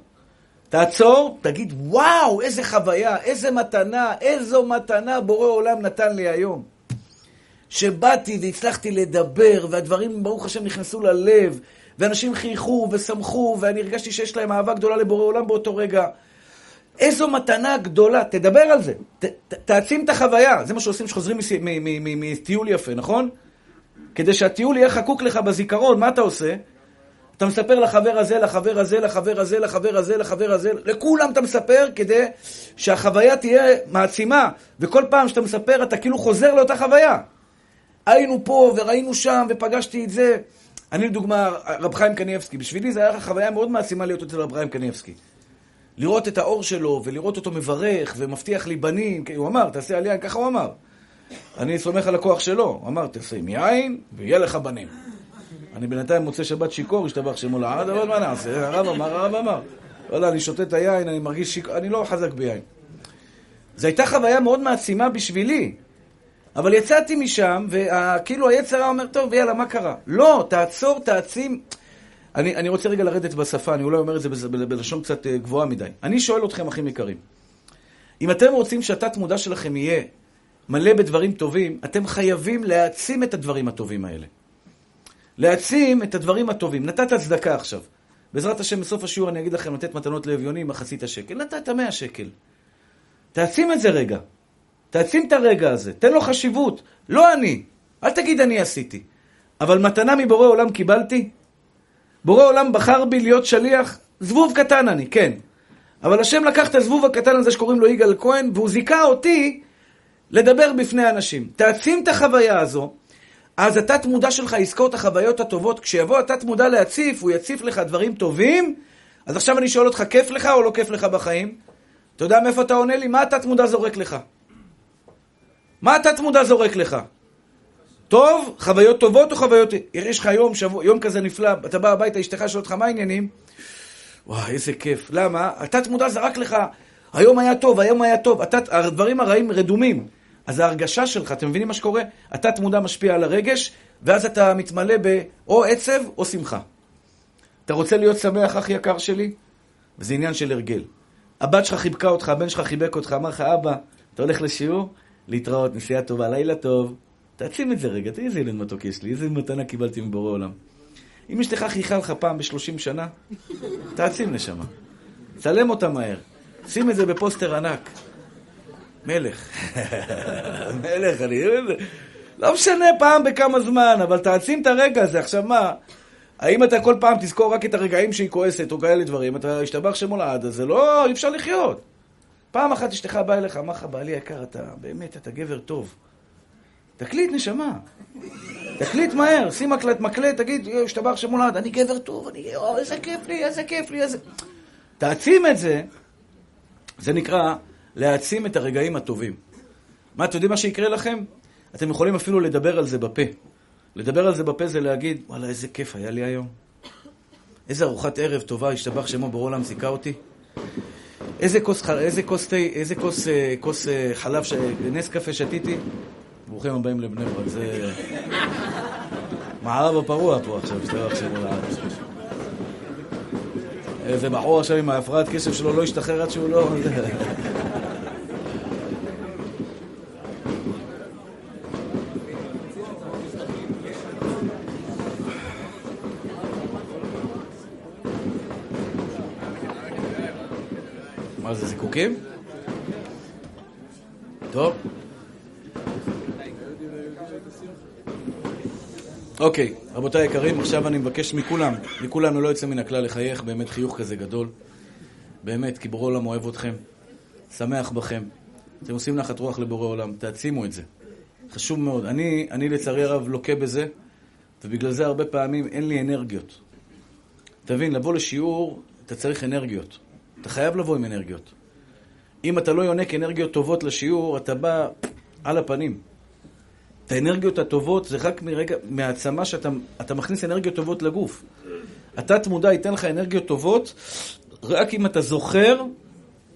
תעצור, תגיד, וואו, איזה חוויה, איזה מתנה, איזו מתנה בורא עולם נתן לי היום. שבאתי והצלחתי לדבר, והדברים, ברוך השם, נכנסו ללב, ואנשים חייכו ושמחו, ואני הרגשתי שיש להם אהבה גדולה לבורא עולם באותו רגע. איזו מתנה גדולה, תדבר על זה, ת, ת, תעצים את החוויה. זה מה שעושים כשחוזרים מטיול יפה, נכון? כדי שהטיול יהיה חקוק לך בזיכרון, מה אתה עושה? אתה מספר לחבר הזה, לחבר הזה, לחבר הזה, לחבר הזה, לחבר הזה, לכולם אתה מספר כדי שהחוויה תהיה מעצימה, וכל פעם שאתה מספר אתה כאילו חוזר לאותה חוויה. היינו פה וראינו שם ופגשתי את זה. אני לדוגמה, רב חיים קניאבסקי, בשבילי זה היה חוויה מאוד מעצימה להיות אצל רב חיים קניאבסקי. לראות את האור שלו ולראות אותו מברך ומבטיח לי בנים, הוא אמר, תעשה על יין, ככה הוא אמר. אני סומך על הכוח שלו, הוא אמר, תעשה עם יין ויהיה לך בנים. אני בינתיים מוצא שבת שיכור, השתבח שמו לעד, אבל מה נעשה? הרב אמר, הרב אמר. וואלה, אני שותה את היין, אני מרגיש שיכור, אני לא חזק ביין. זו הייתה חוויה מאוד מעצימה בשבילי. אבל יצאתי משם, וכאילו היצר היה אומר, טוב, יאללה, מה קרה? לא, תעצור, תעצים. אני, אני רוצה רגע לרדת בשפה, אני אולי אומר את זה בלשון קצת אה, גבוהה מדי. אני שואל אתכם, אחים יקרים, אם אתם רוצים שהתת-מודע שלכם יהיה מלא בדברים טובים, אתם חייבים להעצים את הדברים הטובים האלה. להעצים את הדברים הטובים. נתת צדקה עכשיו. בעזרת השם, בסוף השיעור אני אגיד לכם לתת מתנות לאביונים, מחצית השקל. נתת מאה שקל. תעצים את זה רגע. תעצים את הרגע הזה. תן לו חשיבות. לא אני. אל תגיד אני עשיתי. אבל מתנה מבורא עולם קיבלתי? בורא עולם בחר בי להיות שליח? זבוב קטן אני, כן. אבל השם לקח את הזבוב הקטן הזה שקוראים לו יגאל כהן, והוא זיכה אותי לדבר בפני אנשים. תעצים את החוויה הזו, אז התת מודע שלך יזכור את החוויות הטובות. כשיבוא התת מודע להציף, הוא יציף לך דברים טובים. אז עכשיו אני שואל אותך, כיף לך או לא כיף לך בחיים? אתה יודע מאיפה אתה עונה לי? מה התת מודע זורק לך? מה התת מודע זורק לך? טוב, חוויות טובות או חוויות... יש לך יום, שבוע, יום כזה נפלא, אתה בא הביתה, אשתך שואלת אותך מה העניינים? וואי, איזה כיף. למה? התת מודע זרק לך, היום היה טוב, היום היה טוב. התת, הדברים הרעים רדומים. אז ההרגשה שלך, אתם מבינים מה שקורה? התת מודע משפיע על הרגש, ואז אתה מתמלא באו עצב או שמחה. אתה רוצה להיות שמח, אח יקר שלי? וזה עניין של הרגל. הבת שלך חיבקה אותך, הבן שלך חיבק אותך, אמר לך, אבא, אתה הולך לשיעור? להתראות, נסיעה טובה, לילה טוב. תעצים את זה רגע, תראי איזה ילד מתוק יש לי, איזה מתנה קיבלתי מבורא עולם. אם אשתך חייכה לך פעם בשלושים שנה, תעצים נשמה. צלם אותה מהר. שים את זה בפוסטר ענק. מלך. מלך, אני... לא משנה פעם בכמה זמן, אבל תעצים את הרגע הזה. עכשיו מה, האם אתה כל פעם תזכור רק את הרגעים שהיא כועסת או כאלה דברים, אתה השתבח שמו לעד, אז זה לא, אי אפשר לחיות. פעם אחת אשתך באה אליך, אמר לך, בעלי יקר, אתה באמת, אתה גבר טוב. תקליט, נשמה. תקליט מהר, שים מקלט, מקלט, תגיד, השתבח שמו לעד, אני גבר טוב, אני, או, איזה כיף לי, איזה כיף לי, איזה... תעצים את זה, זה נקרא להעצים את הרגעים הטובים. מה, אתם יודעים מה שיקרה לכם? אתם יכולים אפילו לדבר על זה בפה. לדבר על זה בפה זה להגיד, וואלה, איזה כיף היה לי היום. איזה ארוחת ערב טובה, השתבח שמו ברור עולם זיכה אותי. איזה כוס, איזה כוס תה, איזה כוס, אה, כוס אה, חלב, ש... נס קפה שתיתי. ברוכים הבאים לבני ברק, זה... מערב הפרוע פה עכשיו, השתבח שמו לעד. איזה בחור עכשיו עם ההפרעת קשב שלו לא ישתחרר עד שהוא לא... זיקוקים? טוב. אוקיי, רבותיי היקרים, עכשיו אני מבקש מכולם, מכולנו לא יוצא מן הכלל לחייך, באמת חיוך כזה גדול. באמת, כי בורא עולם אוהב אתכם, שמח בכם. אתם עושים נחת רוח לבורא עולם, תעצימו את זה. חשוב מאוד. אני, אני לצערי הרב לוקה בזה, ובגלל זה הרבה פעמים אין לי אנרגיות. תבין, לבוא לשיעור, אתה צריך אנרגיות. אתה חייב לבוא עם אנרגיות. אם אתה לא יונק אנרגיות טובות לשיעור, אתה בא על הפנים. את האנרגיות הטובות זה רק מרגע, מהעצמה שאתה מכניס אנרגיות טובות לגוף. התת מודע ייתן לך אנרגיות טובות רק אם אתה זוכר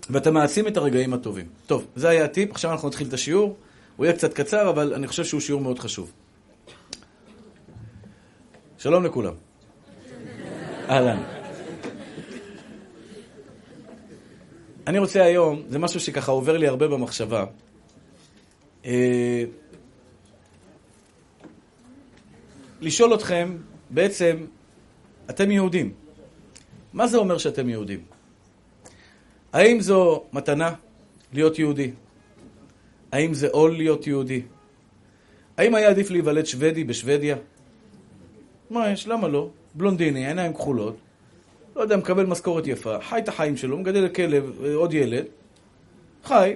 ואתה מעצים את הרגעים הטובים. טוב, זה היה הטיפ, עכשיו אנחנו נתחיל את השיעור. הוא יהיה קצת קצר, אבל אני חושב שהוא שיעור מאוד חשוב. שלום לכולם. אהלן. אני רוצה היום, זה משהו שככה עובר לי הרבה במחשבה. אה, לשאול אתכם, בעצם, אתם יהודים. מה זה אומר שאתם יהודים? האם זו מתנה להיות יהודי? האם זה עול להיות יהודי? האם היה עדיף להיוולד שוודי בשוודיה? מה יש? למה לא? בלונדיני, עיניים כחולות, לא יודע, מקבל משכורת יפה, חי את החיים שלו, מגדל כלב, עוד ילד, חי,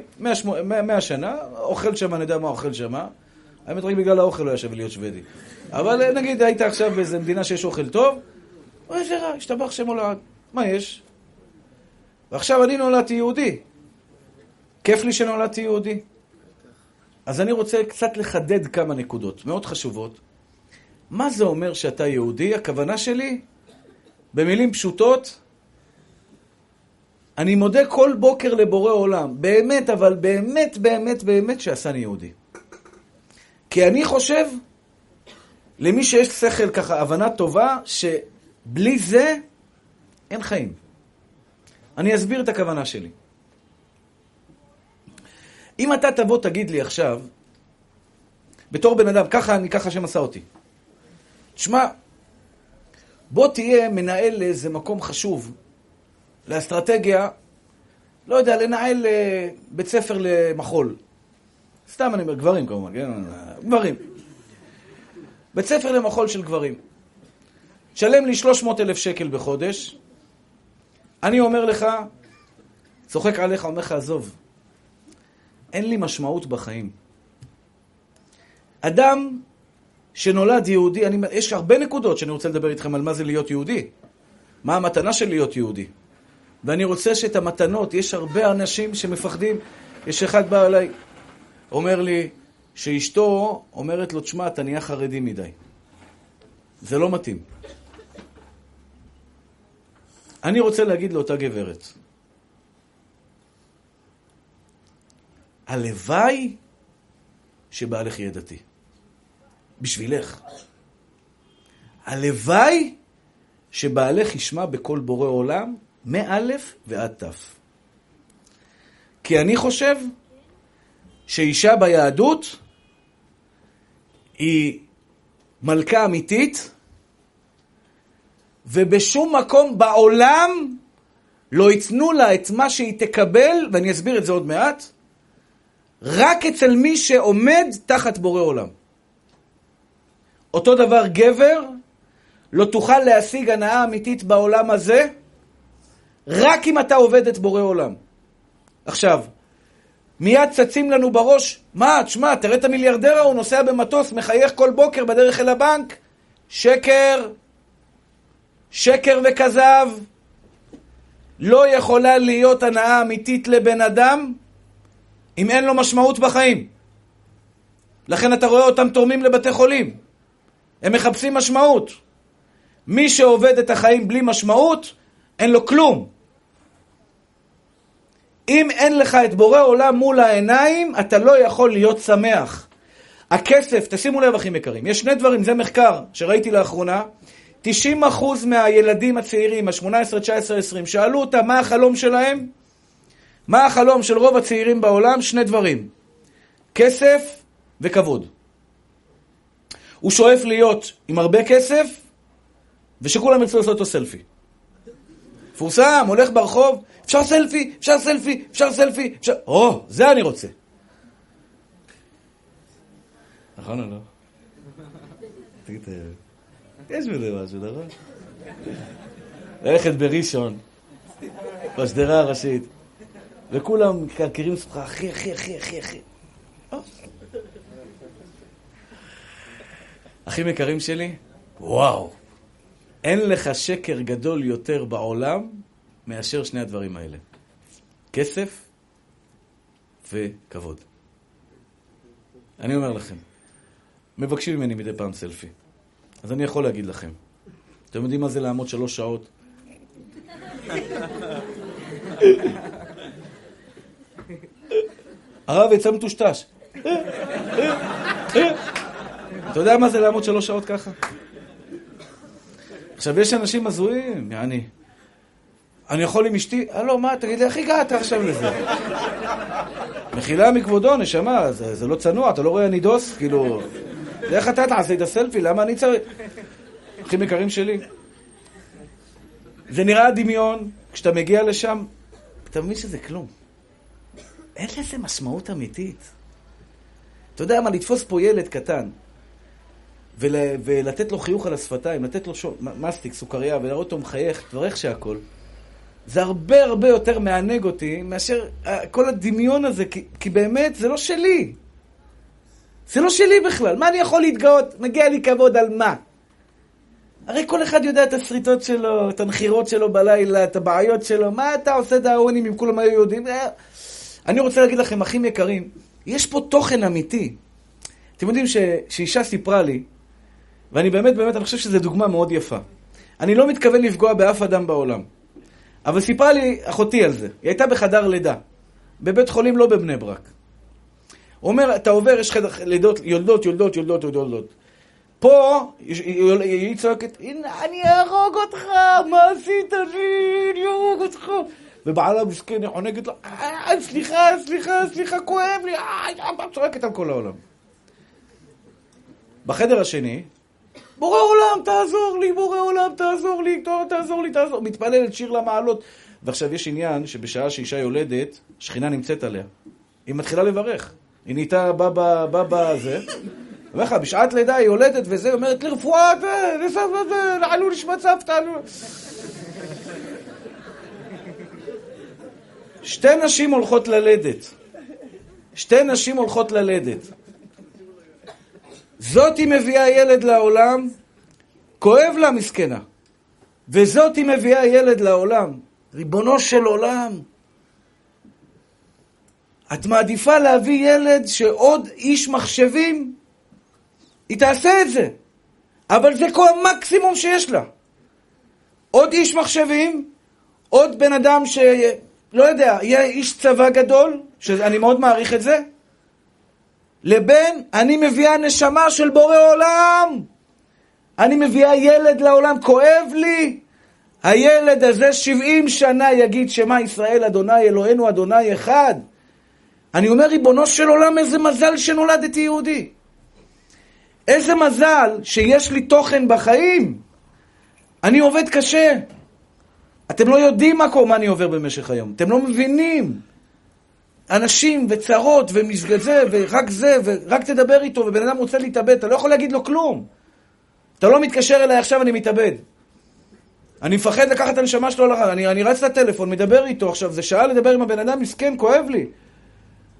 מאה שנה, אוכל שם, אני יודע מה אוכל שם. האמת, רק בגלל האוכל לא היה שווה להיות שוודי. אבל נגיד, היית עכשיו באיזה מדינה שיש אוכל טוב, אוי, איזה רע, השתבח שם הולד. מה יש? ועכשיו אני נולדתי יהודי. כיף לי שנולדתי יהודי. אז אני רוצה קצת לחדד כמה נקודות מאוד חשובות. מה זה אומר שאתה יהודי? הכוונה שלי, במילים פשוטות, אני מודה כל בוקר לבורא עולם, באמת, אבל באמת, באמת, באמת שעשני יהודי. כי אני חושב, למי שיש שכל ככה, הבנה טובה, שבלי זה אין חיים. אני אסביר את הכוונה שלי. אם אתה תבוא תגיד לי עכשיו, בתור בן אדם, ככה אני, ככה שמסע אותי. תשמע, בוא תהיה מנהל לאיזה מקום חשוב, לאסטרטגיה, לא יודע, לנהל אה, בית ספר למחול. סתם אני אומר, גברים כמובן, כן? גברים. בית ספר למחול של גברים. שלם לי 300 אלף שקל בחודש, אני אומר לך, צוחק עליך, אומר לך, עזוב, אין לי משמעות בחיים. אדם שנולד יהודי, אני, יש הרבה נקודות שאני רוצה לדבר איתכם על מה זה להיות יהודי. מה המתנה של להיות יהודי. ואני רוצה שאת המתנות, יש הרבה אנשים שמפחדים. יש אחד בא אליי, אומר לי, שאשתו אומרת לו, תשמע, אתה נהיה חרדי מדי. זה לא מתאים. אני רוצה להגיד לאותה גברת, הלוואי שבעלך יהיה דתי. בשבילך. הלוואי שבעלך ישמע בקול בורא עולם, מא' ועד ת'. כי אני חושב שאישה ביהדות היא מלכה אמיתית, ובשום מקום בעולם לא ייתנו לה את מה שהיא תקבל, ואני אסביר את זה עוד מעט, רק אצל מי שעומד תחת בורא עולם. אותו דבר גבר, לא תוכל להשיג הנאה אמיתית בעולם הזה, רק אם אתה עובד את בורא עולם. עכשיו, מיד צצים לנו בראש, מה, תשמע, תראה את המיליארדר ההוא נוסע במטוס, מחייך כל בוקר בדרך אל הבנק. שקר, שקר וכזב. לא יכולה להיות הנאה אמיתית לבן אדם אם אין לו משמעות בחיים. לכן אתה רואה אותם תורמים לבתי חולים. הם מחפשים משמעות. מי שעובד את החיים בלי משמעות, אין לו כלום. אם אין לך את בורא עולם מול העיניים, אתה לא יכול להיות שמח. הכסף, תשימו לב אחים יקרים, יש שני דברים, זה מחקר שראיתי לאחרונה, 90% מהילדים הצעירים, ה-18, 19, 20, שאלו אותם מה החלום שלהם, מה החלום של רוב הצעירים בעולם? שני דברים, כסף וכבוד. הוא שואף להיות עם הרבה כסף, ושכולם ירצו לעשות אותו סלפי. מפורסם, הולך ברחוב, אפשר סלפי, אפשר סלפי, אפשר סלפי, אפשר... או, זה אני רוצה. נכון או לא? תגיד, יש בזה משהו, נכון? ללכת בראשון, בשדרה הראשית, וכולם מקרקרים סביבך, אחי, אחי, אחי, אחי, אחי. אחים יקרים שלי, וואו, אין לך שקר גדול יותר בעולם מאשר שני הדברים האלה. כסף וכבוד. אני אומר לכם, מבקשים ממני מדי פעם סלפי. אז אני יכול להגיד לכם. אתם יודעים מה זה לעמוד שלוש שעות? הרב יצא מטושטש. אתה יודע מה זה לעמוד שלוש שעות ככה? עכשיו, יש אנשים הזויים, יעני. אני יכול עם אשתי? הלו, מה, תגיד לי, איך הגעת עכשיו לזה? מחילה מכבודו, נשמה, זה, זה לא צנוע, אתה לא רואה אני דוס? כאילו, איך אתה תעשה את הסלפי? למה אני צריך? אחים יקרים שלי, זה נראה דמיון, כשאתה מגיע לשם, אתה מבין שזה כלום. אין לזה משמעות אמיתית. אתה יודע מה, לתפוס פה ילד קטן, ול, ולתת לו חיוך על השפתיים, לתת לו שום, מסטיק, סוכריה, ולראות אותו מחייך, תברך שהכל, זה הרבה הרבה יותר מענג אותי מאשר אה, כל הדמיון הזה, כי, כי באמת זה לא שלי. זה לא שלי בכלל. מה אני יכול להתגאות? מגיע לי כבוד על מה? הרי כל אחד יודע את השריטות שלו, את הנחירות שלו בלילה, את הבעיות שלו. מה אתה עושה דאונים אם כולם היו יודעים? אה, אני רוצה להגיד לכם, אחים יקרים, יש פה תוכן אמיתי. אתם יודעים שאישה סיפרה לי, ואני באמת, באמת, אני חושב שזו דוגמה מאוד יפה. אני לא מתכוון לפגוע באף אדם בעולם. אבל סיפרה לי אחותי על זה. היא הייתה בחדר לידה. בבית חולים לא בבני ברק. הוא אומר, אתה עובר, יש חדר לידות, יולדות, יולדות, יולדות, יולדות. פה, היא צועקת, אני אהרוג אותך, מה עשית לי? אני אהרוג אותך. ובעלה מסכן, היא חונקת לו, אה, סליחה, סליחה, סליחה, כואב לי, אה, צועקת על כל העולם. בחדר השני, בורא עולם, תעזור לי, בורא עולם, תעזור לי, תעזור לי, תעזור. מתפללת שיר למעלות. ועכשיו יש עניין שבשעה שאישה יולדת, שכינה נמצאת עליה. היא מתחילה לברך. היא נהייתה בבא, בבא זה. אומר לך, בשעת לידה היא יולדת וזה, אומרת לרפואה, לעלו נשמת סבתא. שתי נשים הולכות ללדת. שתי נשים הולכות ללדת. זאתי מביאה ילד לעולם, כואב לה מסכנה. וזאתי מביאה ילד לעולם. ריבונו של עולם, את מעדיפה להביא ילד שעוד איש מחשבים? היא תעשה את זה. אבל זה כל המקסימום שיש לה. עוד איש מחשבים, עוד בן אדם ש... לא יודע, יהיה איש צבא גדול, שאני מאוד מעריך את זה, לבין אני מביאה נשמה של בורא עולם. אני מביאה ילד לעולם, כואב לי. הילד הזה 70 שנה יגיד שמע ישראל אדוני אלוהינו אדוני אחד. אני אומר, ריבונו של עולם, איזה מזל שנולדתי יהודי. איזה מזל שיש לי תוכן בחיים. אני עובד קשה. אתם לא יודעים מה, מה אני עובר במשך היום. אתם לא מבינים. אנשים וצרות ומשגזה ורק זה, ורק תדבר איתו, ובן אדם רוצה להתאבד, אתה לא יכול להגיד לו כלום. אתה לא מתקשר אליי עכשיו, אני מתאבד. אני מפחד לקחת את הנשמה שלו, אני, אני רץ לטלפון, מדבר איתו עכשיו, זה שעה לדבר עם הבן אדם, מסכן, כואב לי.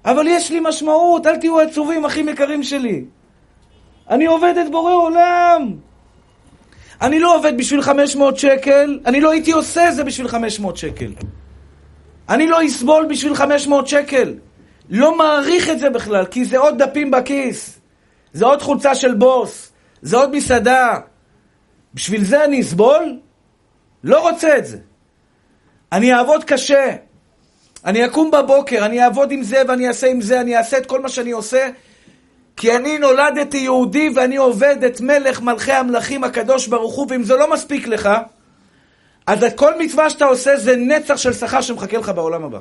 אבל יש לי משמעות, אל תהיו עצובים, אחים יקרים שלי. אני עובד את בורא עולם. אני לא עובד בשביל 500 שקל, אני לא הייתי עושה זה בשביל 500 שקל. אני לא אסבול בשביל 500 שקל. לא מעריך את זה בכלל, כי זה עוד דפים בכיס. זה עוד חולצה של בוס. זה עוד מסעדה. בשביל זה אני אסבול? לא רוצה את זה. אני אעבוד קשה. אני אקום בבוקר, אני אעבוד עם זה ואני אעשה עם זה, אני אעשה את כל מה שאני עושה, כי אני נולדתי יהודי ואני עובד את מלך מלכי המלכים הקדוש ברוך הוא, ואם זה לא מספיק לך, אז כל מצווה שאתה עושה זה נצח של שכר שמחכה לך בעולם הבא.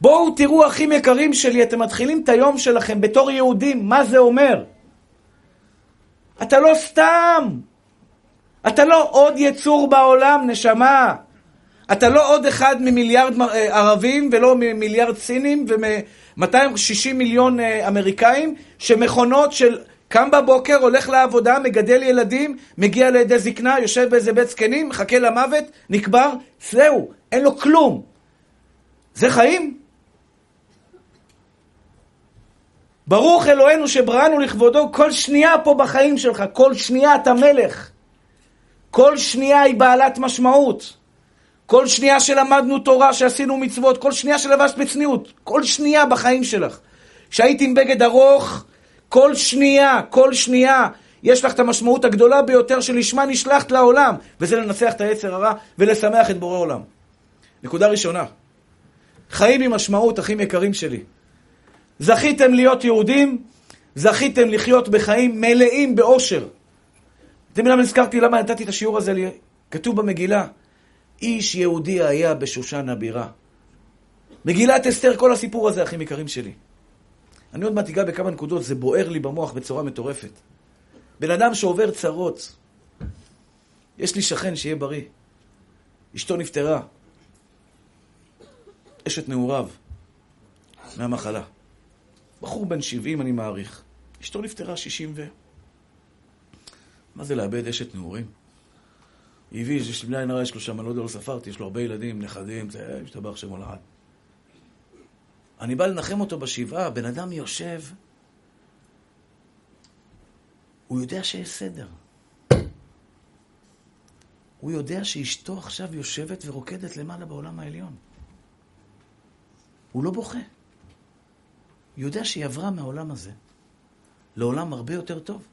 בואו תראו, אחים יקרים שלי, אתם מתחילים את היום שלכם בתור יהודים, מה זה אומר? אתה לא סתם. אתה לא עוד יצור בעולם, נשמה. אתה לא עוד אחד ממיליארד אה, ערבים ולא ממיליארד סינים ו-260 מיליון אה, אמריקאים שמכונות של קם בבוקר, הולך לעבודה, מגדל ילדים, מגיע לידי זקנה, יושב באיזה בית זקנים, מחכה למוות, נקבר, זהו, אין לו כלום. זה חיים? ברוך אלוהינו שבראנו לכבודו, כל שנייה פה בחיים שלך, כל שנייה אתה מלך. כל שנייה היא בעלת משמעות. כל שנייה שלמדנו תורה, שעשינו מצוות, כל שנייה שלבשת בצניעות, כל שנייה בחיים שלך. כשהיית עם בגד ארוך, כל שנייה, כל שנייה, יש לך את המשמעות הגדולה ביותר שלשמה נשלחת לעולם, וזה לנצח את היצר הרע ולשמח את בורא עולם. נקודה ראשונה, חיים עם משמעות, אחים יקרים שלי. זכיתם להיות יהודים, זכיתם לחיות בחיים מלאים באושר. אתם יודעים למה נזכרתי, למה נתתי את השיעור הזה? כתוב במגילה, איש יהודי היה בשושן הבירה. מגילת אסתר, כל הסיפור הזה, אחים יקרים שלי. אני עוד מעט אגע בכמה נקודות, זה בוער לי במוח בצורה מטורפת. בן אדם שעובר צרות, יש לי שכן שיהיה בריא, אשתו נפטרה, אשת נעוריו, מהמחלה. בחור בן 70 אני מעריך, אשתו נפטרה 60 ו... מה זה לאבד אשת נעורים? היא הביא, יש לי בלי עין הרע, יש לו שם, אני לא יודע, לא ספרתי, יש לו הרבה ילדים, נכדים, זה, משתבח שם הולד. אני בא לנחם אותו בשבעה, בן אדם יושב, הוא יודע שיש סדר. הוא יודע שאשתו עכשיו יושבת ורוקדת למעלה בעולם העליון. הוא לא בוכה. הוא יודע שהיא עברה מהעולם הזה לעולם הרבה יותר טוב.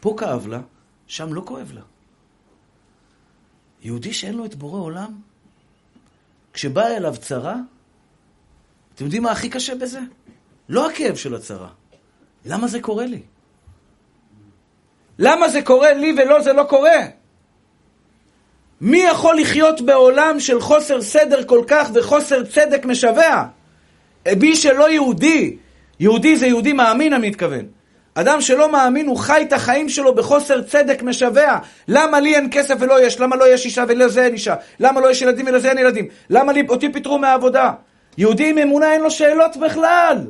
פה כאב לה, שם לא כואב לה. יהודי שאין לו את בורא עולם, כשבאה אליו צרה, אתם יודעים מה הכי קשה בזה? לא הכאב של הצרה. למה זה קורה לי? למה זה קורה לי ולא זה לא קורה? מי יכול לחיות בעולם של חוסר סדר כל כך וחוסר צדק משווע? מי שלא יהודי, יהודי זה יהודי מאמין, אני מתכוון. אדם שלא מאמין, הוא חי את החיים שלו בחוסר צדק משווע. למה לי אין כסף ולא יש? למה לא יש אישה ולזה אין אישה? למה לא יש ילדים ולזה אין ילדים? למה לי, אותי פיטרו מהעבודה? יהודי עם אמונה אין לו שאלות בכלל.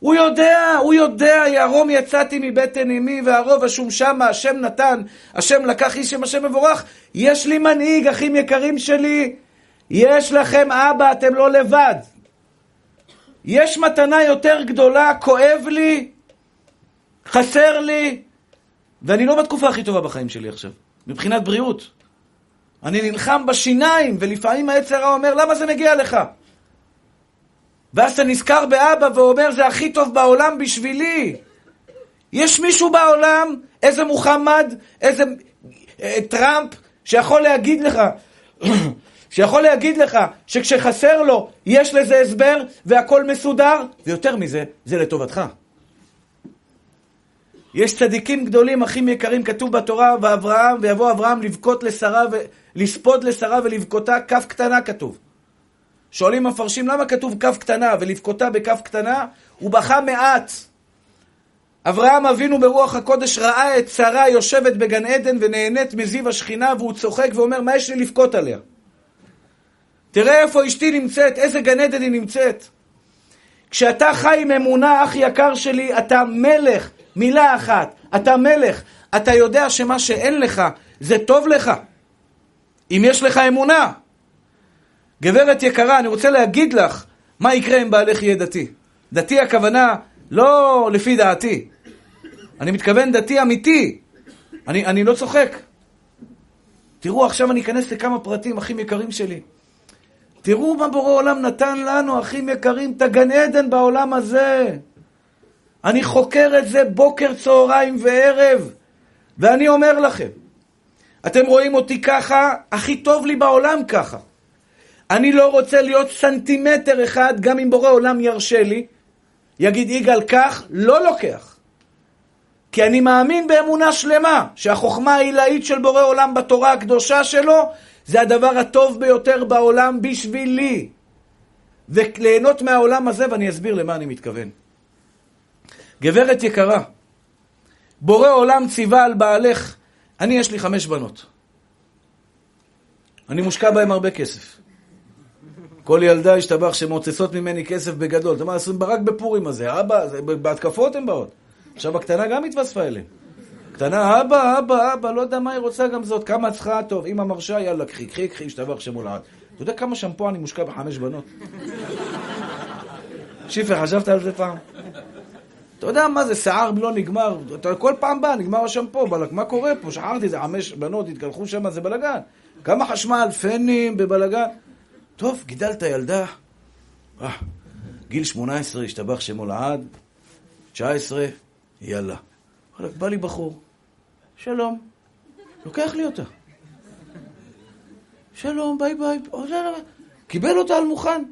הוא יודע, הוא יודע, ירום יצאתי מבטן אמי והרוב אשום שמה, השם נתן, השם לקח איש שם השם מבורך. יש לי מנהיג, אחים יקרים שלי. יש לכם אבא, אתם לא לבד. יש מתנה יותר גדולה, כואב לי, חסר לי, ואני לא בתקופה הכי טובה בחיים שלי עכשיו, מבחינת בריאות. אני נלחם בשיניים, ולפעמים העץ הרע אומר, למה זה מגיע לך? ואז אתה נזכר באבא ואומר, זה הכי טוב בעולם בשבילי. יש מישהו בעולם, איזה מוחמד, איזה אה, טראמפ, שיכול להגיד לך, שיכול להגיד לך שכשחסר לו, יש לזה הסבר והכל מסודר, ויותר מזה, זה לטובתך. יש צדיקים גדולים, אחים יקרים, כתוב בתורה, ואברהם, ויבוא אברהם לבכות לשרה, ו... לספוד לשרה ולבכותה, כף קטנה כתוב. שואלים המפרשים, למה כתוב כף קטנה ולבכותה בכף קטנה? הוא בכה מעט. אברהם אבינו ברוח הקודש ראה את שרה יושבת בגן עדן ונהנית מזיו השכינה והוא צוחק ואומר, מה יש לי לבכות עליה? תראה איפה אשתי נמצאת, איזה גן עדן היא נמצאת. כשאתה חי עם אמונה, אח יקר שלי, אתה מלך. מילה אחת, אתה מלך. אתה יודע שמה שאין לך, זה טוב לך. אם יש לך אמונה. גברת יקרה, אני רוצה להגיד לך מה יקרה אם בעלך יהיה דתי. דתי הכוונה לא לפי דעתי. אני מתכוון דתי אמיתי. אני, אני לא צוחק. תראו, עכשיו אני אכנס לכמה פרטים, אחים יקרים שלי. תראו מה בורא עולם נתן לנו, אחים יקרים, את הגן עדן בעולם הזה. אני חוקר את זה בוקר, צהריים וערב, ואני אומר לכם, אתם רואים אותי ככה, הכי טוב לי בעולם ככה. אני לא רוצה להיות סנטימטר אחד, גם אם בורא עולם ירשה לי, יגיד יגאל כך, לא לוקח. כי אני מאמין באמונה שלמה, שהחוכמה העילאית של בורא עולם בתורה הקדושה שלו, זה הדבר הטוב ביותר בעולם בשבילי. וליהנות מהעולם הזה, ואני אסביר למה אני מתכוון. גברת יקרה, בורא עולם ציווה על בעלך, אני יש לי חמש בנות. אני מושקע בהם הרבה כסף. כל ילדה השתבח שמוצצות ממני כסף בגדול. אתה אומר, רק בפורים הזה, אבא, בהתקפות הן באות. עכשיו הקטנה גם התווספה אליהם. קטנה, אבא, אבא, אבא, לא יודע מה היא רוצה גם זאת, כמה צריכה, טוב, אמא מרשה, יאללה, קחי, קחי, קחי, השתבח שמו לעד. אתה יודע כמה שמפו אני מושקע בחמש בנות? שיפר, חשבת על זה פעם? אתה יודע מה זה, שיער לא נגמר, אתה כל פעם בא, נגמר השמפו, בלק, מה קורה פה? שחררתי איזה חמש בנות, התקלחו שם, זה בלאגן. כמה חשמל, פנים, בבלאגן. טוב, גידלת ילדה, אה, גיל 18, השתבח שמו לעד, 19, יאללה. בא לי בחור, שלום, לוקח לי אותה. שלום, ביי ביי, קיבל אותה על מוכן.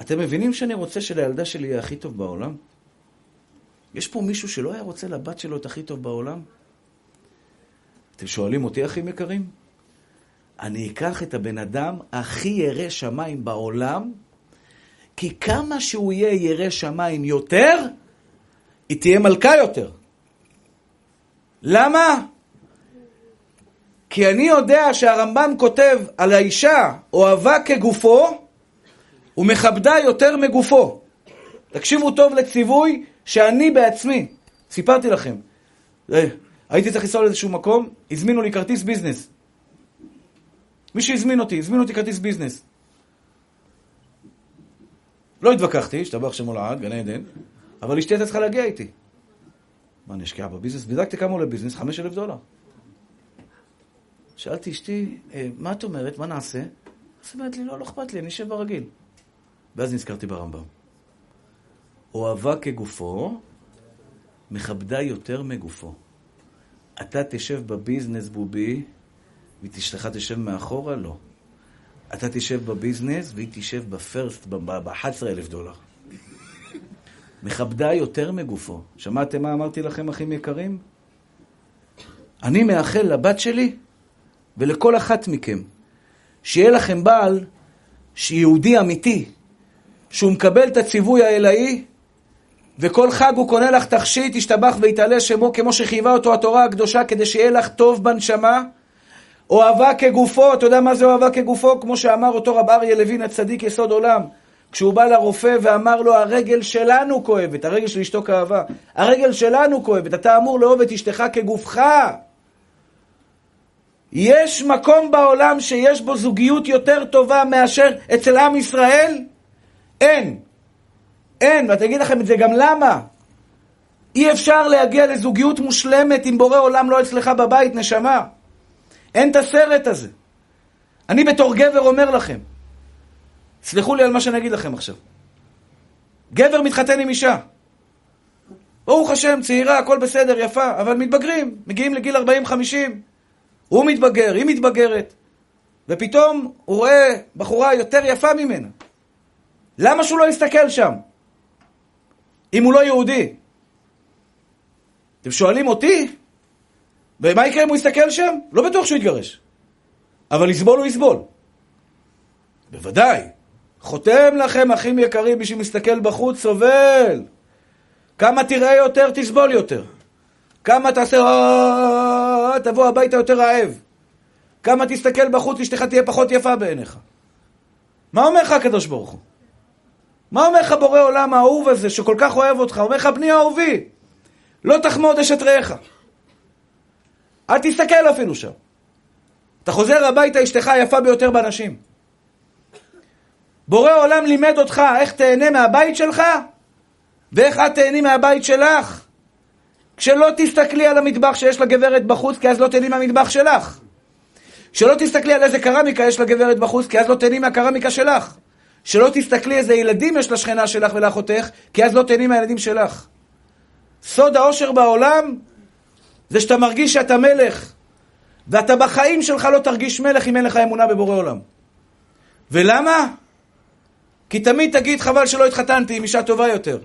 אתם מבינים שאני רוצה שלילדה שלי יהיה הכי טוב בעולם? יש פה מישהו שלא היה רוצה לבת שלו את הכי טוב בעולם? אתם שואלים אותי, אחים יקרים? אני אקח את הבן אדם הכי ירא שמיים בעולם, כי כמה שהוא יהיה ירא שמיים יותר, היא תהיה מלכה יותר. למה? כי אני יודע שהרמב"ם כותב על האישה, אוהבה כגופו, ומכבדה יותר מגופו. תקשיבו טוב לציווי שאני בעצמי, סיפרתי לכם, אה, הייתי צריך לנסוע לאיזשהו מקום, הזמינו לי כרטיס ביזנס. מי שהזמין אותי, הזמין אותי כרטיס ביזנס. לא התווכחתי, השתבח שמו לעד, גן עדן, אבל אשתי הייתה צריכה להגיע איתי. מה, אני אשקיע בביזנס? בדקתי כמה עולה ביזנס, חמש אלף דולר. שאלתי אשתי, אה, מה את אומרת? מה נעשה? אז אומרת לי, לא, לא אכפת לי, אני אשב ברגיל. ואז נזכרתי ברמב"ם. אוהבה כגופו, מכבדה יותר מגופו. אתה תשב בביזנס בובי, ואשתך תשב מאחורה? לא. אתה תשב בביזנס, והיא תשב בפרסט, ב-11 אלף דולר. מכבדה יותר מגופו. שמעתם מה אמרתי לכם, אחים יקרים? אני מאחל לבת שלי ולכל אחת מכם, שיהיה לכם בעל שיהודי אמיתי, שהוא מקבל את הציווי האלוהי, וכל חג הוא קונה לך תכשיט, ישתבח ויתעלה שמו כמו שחייבה אותו התורה הקדושה, כדי שיהיה לך טוב בנשמה. אוהבה כגופו, אתה יודע מה זה אוהבה כגופו? כמו שאמר אותו רב אריה לוין הצדיק יסוד עולם. כשהוא בא לרופא ואמר לו, הרגל שלנו כואבת, הרגל של אשתו כאבה, הרגל שלנו כואבת, אתה אמור לאהוב את אשתך כגופך. יש מקום בעולם שיש בו זוגיות יותר טובה מאשר אצל עם ישראל? אין. אין, ואני אגיד לכם את זה גם למה. אי אפשר להגיע לזוגיות מושלמת אם בורא עולם לא אצלך בבית, נשמה. אין את הסרט הזה. אני בתור גבר אומר לכם, סלחו לי על מה שאני אגיד לכם עכשיו. גבר מתחתן עם אישה. ברוך השם, צעירה, הכל בסדר, יפה, אבל מתבגרים, מגיעים לגיל 40-50. הוא מתבגר, היא מתבגרת, ופתאום הוא רואה בחורה יותר יפה ממנה. למה שהוא לא יסתכל שם? אם הוא לא יהודי. אתם שואלים אותי? ומה יקרה אם הוא יסתכל שם? לא בטוח שהוא יתגרש. אבל לסבול הוא יסבול. בוודאי. חותם לכם, אחים יקרים, מי שמסתכל בחוץ סובל. כמה תראה יותר, תסבול יותר. כמה תעשה, אה, תבוא הביתה יותר רעב. כמה תסתכל בחוץ, אשתך תהיה פחות יפה בעיניך. מה אומר לך הקדוש ברוך הוא? מה אומר לך בורא עולם האהוב הזה, שכל כך אוהב אותך? אומר לך, בני אהובי, לא תחמוד אשת רעך. אל תסתכל אפילו שם. אתה חוזר הביתה, אשתך היפה ביותר באנשים. בורא עולם לימד אותך איך תהנה מהבית שלך, ואיך את תהני מהבית שלך. כשלא תסתכלי על המטבח שיש לגברת בחוץ, כי אז לא תהני מהמטבח שלך. שלא תסתכלי על איזה קרמיקה יש לגברת בחוץ, כי אז לא תהני מהקרמיקה שלך. שלא תסתכלי איזה ילדים יש לשכנה שלך ולאחותך, כי אז לא תהני מהילדים שלך. סוד האושר בעולם זה שאתה מרגיש שאתה מלך, ואתה בחיים שלך לא תרגיש מלך אם אין לך אמונה בבורא עולם. ולמה? כי תמיד תגיד חבל שלא התחתנתי עם אישה טובה יותר.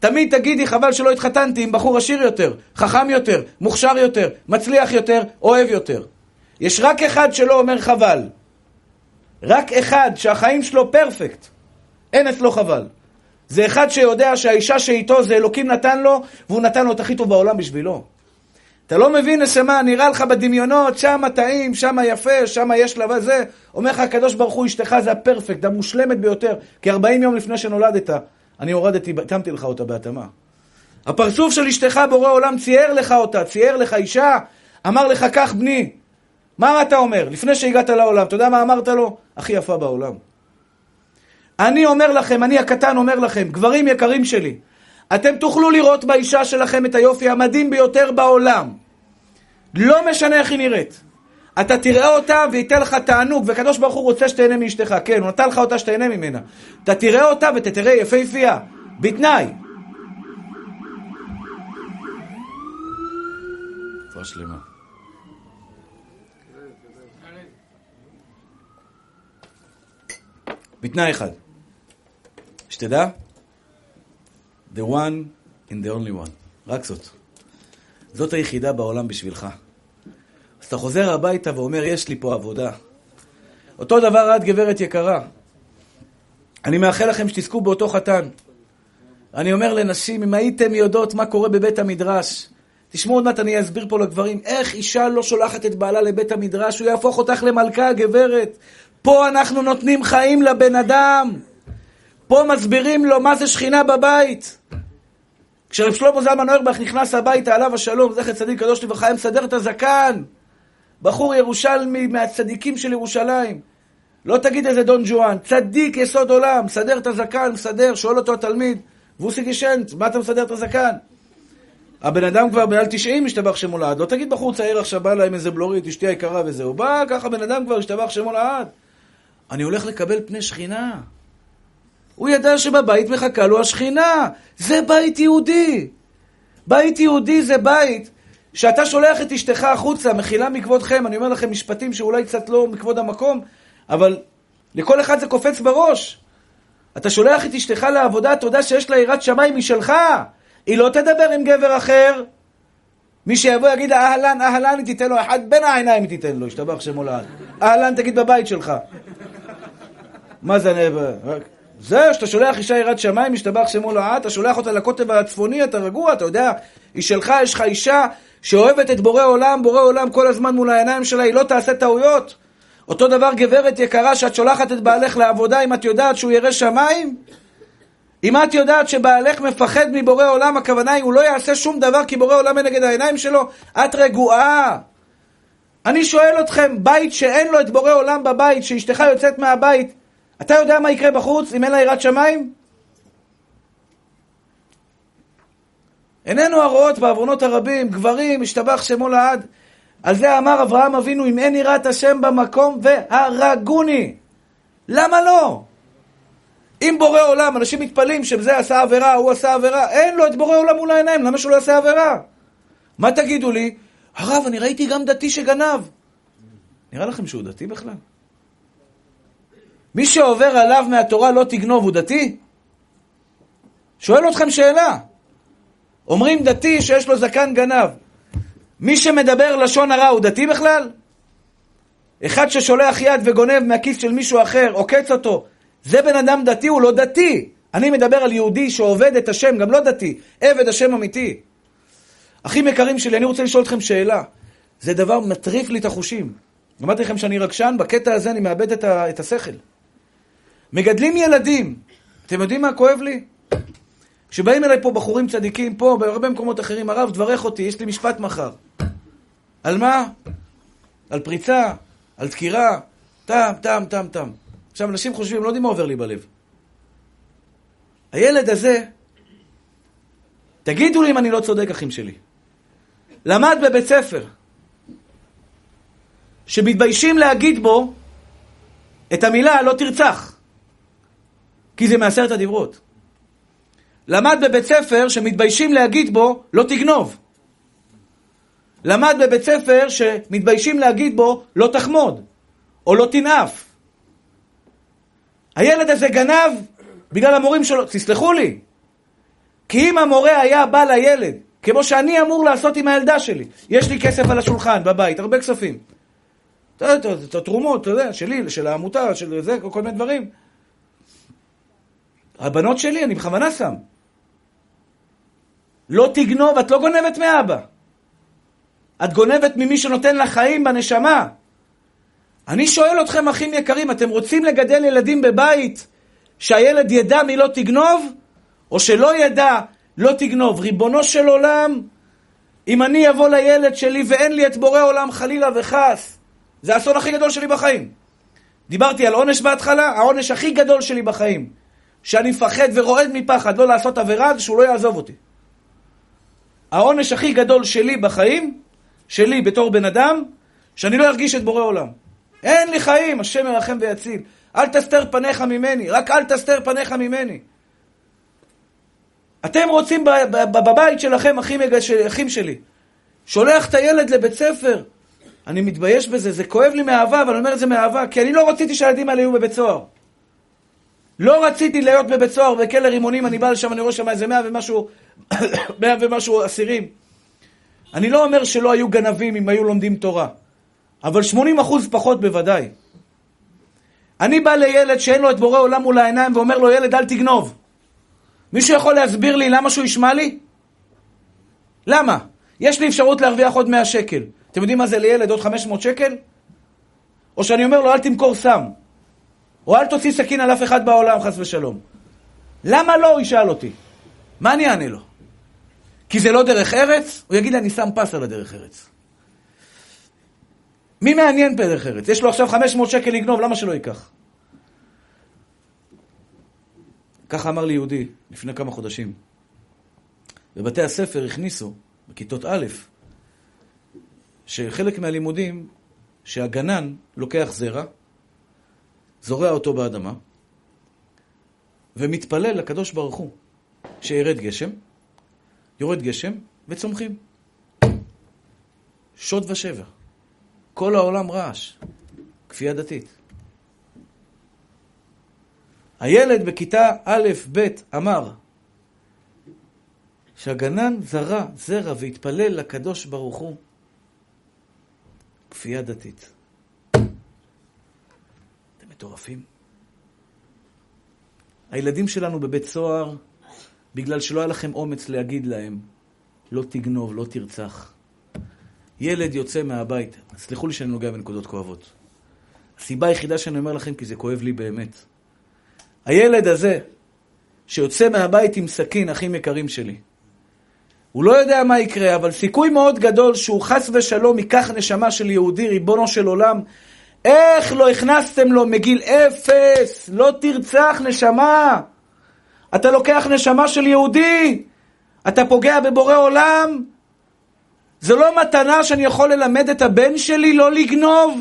תמיד תגידי חבל שלא התחתנתי עם בחור עשיר יותר, חכם יותר, מוכשר יותר, מצליח יותר, אוהב יותר. יש רק אחד שלא אומר חבל. רק אחד שהחיים שלו פרפקט. אין אצלו חבל. זה אחד שיודע שהאישה שאיתו זה אלוקים נתן לו, והוא נתן לו את הכי טוב בעולם בשבילו. אתה לא מבין נשמה, נראה לך בדמיונות, שמה טעים, שמה יפה, שמה יש לה וזה. אומר לך הקדוש ברוך הוא, אשתך זה הפרפקט, המושלמת ביותר. כי 40 יום לפני שנולדת, אני הורדתי, התאמתי לך אותה בהתאמה. הפרצוף של אשתך, בורא עולם, צייר לך אותה, צייר לך אישה, אמר לך, קח בני. מה אתה אומר? לפני שהגעת לעולם, אתה יודע מה אמרת לו? הכי יפה בעולם. אני אומר לכם, אני הקטן אומר לכם, גברים יקרים שלי, אתם תוכלו לראות באישה שלכם את היופי המדהים ביותר בעולם. לא משנה איך היא נראית. אתה תראה אותה וייתן לך תענוג, וקדוש ברוך הוא רוצה שתהנה מאשתך. כן, הוא נתן לך אותה שתהנה ממנה. אתה תראה אותה ותתראה יפהפייה, בתנאי. שלמה. בתנאי אחד. שתדע, the one in the only one. רק זאת. זאת היחידה בעולם בשבילך. אז אתה חוזר הביתה ואומר, יש לי פה עבודה. אותו דבר את, גברת יקרה. אני מאחל לכם שתזכו באותו חתן. אני אומר לנשים, אם הייתם יודעות מה קורה בבית המדרש, תשמעו עוד מעט, אני אסביר פה לגברים, איך אישה לא שולחת את בעלה לבית המדרש, הוא יהפוך אותך למלכה, גברת. פה אנחנו נותנים חיים לבן אדם. פה מסבירים לו מה זה שכינה בבית. כשרב שלמה זלמן אוירבך נכנס הביתה, עליו השלום, זכר צדיק קדוש לברכה, היה מסדר את הזקן. בחור ירושלמי מהצדיקים של ירושלים. לא תגיד איזה דון ג'ואן, צדיק יסוד עולם, מסדר את הזקן, מסדר, שואל אותו התלמיד, ווסי גישנט, מה אתה מסדר את הזקן? הבן אדם כבר מעל 90 השתבח שמו לעד, לא תגיד בחור צעיר עכשיו בא להם איזה בלורית, אשתי היקרה וזהו, בא ככה בן אדם כבר השתבח שמו לעד. אני הולך לקבל פני שכינה. הוא ידע שבבית מחכה לו השכינה, זה בית יהודי. בית יהודי זה בית שאתה שולח את אשתך החוצה, מחילה מכבודכם, אני אומר לכם משפטים שאולי קצת לא מכבוד המקום, אבל לכל אחד זה קופץ בראש. אתה שולח את אשתך לעבודה, אתה יודע שיש לה יראת שמיים משלך. היא לא תדבר עם גבר אחר. מי שיבוא יגיד לה אהלן, אהלן, היא תיתן לו אחד בין העיניים היא תיתן לו, ישתבח שמו לעד. אהלן תגיד בבית שלך. מה זה... זהו, שאתה שולח אישה יראת שמיים, משתבח שמו לעד, אתה שולח אותה לקוטב הצפוני, אתה רגוע, אתה יודע, היא שלך, יש לך אישה שאוהבת את בורא עולם, בורא עולם כל הזמן מול העיניים שלה, היא לא תעשה טעויות. אותו דבר גברת יקרה שאת שולחת את בעלך לעבודה אם את יודעת שהוא ירא שמיים? אם את יודעת שבעלך מפחד מבורא עולם, הכוונה היא הוא לא יעשה שום דבר כי בורא עולם נגד העיניים שלו, את רגועה. אני שואל אתכם, בית שאין לו את בורא עולם בבית, שאשתך יוצאת מהבית, אתה יודע מה יקרה בחוץ אם אין לה יראת שמיים? איננו הרואות בעוונות הרבים, גברים, השתבח שמו לעד. על זה אמר אברהם אבינו, אם אין יראת השם במקום, והרגוני. למה לא? אם בורא עולם, אנשים מתפלאים שזה עשה עבירה, הוא עשה עבירה, אין לו את בורא עולם מול העיניים, למה שהוא לא יעשה עבירה? מה תגידו לי? הרב, אני ראיתי גם דתי שגנב. נראה לכם שהוא דתי בכלל? מי שעובר עליו מהתורה לא תגנוב, הוא דתי? שואל אתכם שאלה. אומרים דתי שיש לו זקן גנב. מי שמדבר לשון הרע הוא דתי בכלל? אחד ששולח יד וגונב מהכיס של מישהו אחר, עוקץ אותו, זה בן אדם דתי, הוא לא דתי. אני מדבר על יהודי שעובד את השם, גם לא דתי, עבד השם אמיתי. אחים יקרים שלי, אני רוצה לשאול אתכם שאלה. זה דבר מטריף לי את החושים. אמרתי לכם שאני רגשן, בקטע הזה אני מאבד את, ה- את השכל. מגדלים ילדים, אתם יודעים מה כואב לי? כשבאים אליי פה בחורים צדיקים, פה, בהרבה מקומות אחרים, הרב, תברך אותי, יש לי משפט מחר. על מה? על פריצה, על דקירה, טם, טם, טם, טם. עכשיו, אנשים חושבים, לא יודעים מה עובר לי בלב. הילד הזה, תגידו לי אם אני לא צודק, אחים שלי. למד בבית ספר, שמתביישים להגיד בו את המילה לא תרצח, כי זה מעשרת הדיברות. למד בבית ספר שמתביישים להגיד בו לא תגנוב. למד בבית ספר שמתביישים להגיד בו לא תחמוד, או לא תנאף. הילד הזה גנב בגלל המורים שלו, תסלחו לי. כי אם המורה היה בא לילד, כמו שאני אמור לעשות עם הילדה שלי, יש לי כסף על השולחן בבית, הרבה כספים. את התרומות, אתה יודע, שלי, של העמותה, של זה, כל מיני דברים. הבנות שלי, אני בכוונה שם. לא תגנוב, את לא גונבת מאבא. את גונבת ממי שנותן לך חיים בנשמה. אני שואל אתכם, אחים יקרים, אתם רוצים לגדל ילדים בבית שהילד ידע מי לא תגנוב, או שלא ידע לא תגנוב? ריבונו של עולם, אם אני אבוא לילד שלי ואין לי את בורא עולם חלילה וחס, זה האסון הכי גדול שלי בחיים. דיברתי על עונש בהתחלה, העונש הכי גדול שלי בחיים, שאני מפחד ורועד מפחד לא לעשות עבירה, זה שהוא לא יעזוב אותי. העונש הכי גדול שלי בחיים, שלי בתור בן אדם, שאני לא ארגיש את בורא עולם. אין לי חיים, השם ירחם ויציל. אל תסתר פניך ממני, רק אל תסתר פניך ממני. אתם רוצים בבית שלכם, אחים, אחים שלי, שולח את הילד לבית ספר, אני מתבייש בזה, זה כואב לי מאהבה, אבל אני אומר את זה מאהבה, כי אני לא רציתי שהילדים האלה יהיו בבית סוהר. לא רציתי להיות בבית סוהר, בכלא רימונים, אני בא לשם, אני רואה שם איזה מאה ומשהו, מאה ומשהו אסירים. אני לא אומר שלא היו גנבים אם היו לומדים תורה, אבל 80 אחוז פחות בוודאי. אני בא לילד שאין לו את בורא עולם מול העיניים ואומר לו, ילד, אל תגנוב. מישהו יכול להסביר לי למה שהוא ישמע לי? למה? יש לי אפשרות להרוויח עוד 100 שקל. אתם יודעים מה זה לילד עוד 500 שקל? או שאני אומר לו, אל תמכור סם. או אל תוציא סכין על אף אחד בעולם, חס ושלום. למה לא? הוא ישאל אותי. מה אני אענה לו? כי זה לא דרך ארץ? הוא יגיד לי, אני שם פס על הדרך ארץ. מי מעניין בדרך ארץ? יש לו עכשיו 500 שקל לגנוב, למה שלא ייקח? ככה אמר לי יהודי לפני כמה חודשים. בבתי הספר הכניסו, בכיתות א', שחלק מהלימודים, שהגנן לוקח זרע, זורע אותו באדמה, ומתפלל לקדוש ברוך הוא שירד גשם, יורד גשם, וצומחים. שוד ושבר. כל העולם רעש. כפייה דתית. הילד בכיתה א'-ב' אמר שהגנן זרע זרע והתפלל לקדוש ברוך הוא כפייה דתית. מטורפים. הילדים שלנו בבית סוהר בגלל שלא היה לכם אומץ להגיד להם לא תגנוב, לא תרצח. ילד יוצא מהבית, סלחו לי שאני נוגע בנקודות כואבות. הסיבה היחידה שאני אומר לכם, כי זה כואב לי באמת. הילד הזה, שיוצא מהבית עם סכין, אחים יקרים שלי, הוא לא יודע מה יקרה, אבל סיכוי מאוד גדול שהוא חס ושלום ייקח נשמה של יהודי, ריבונו של עולם. איך לא הכנסתם לו מגיל אפס? לא תרצח נשמה. אתה לוקח נשמה של יהודי, אתה פוגע בבורא עולם. זו לא מתנה שאני יכול ללמד את הבן שלי לא לגנוב.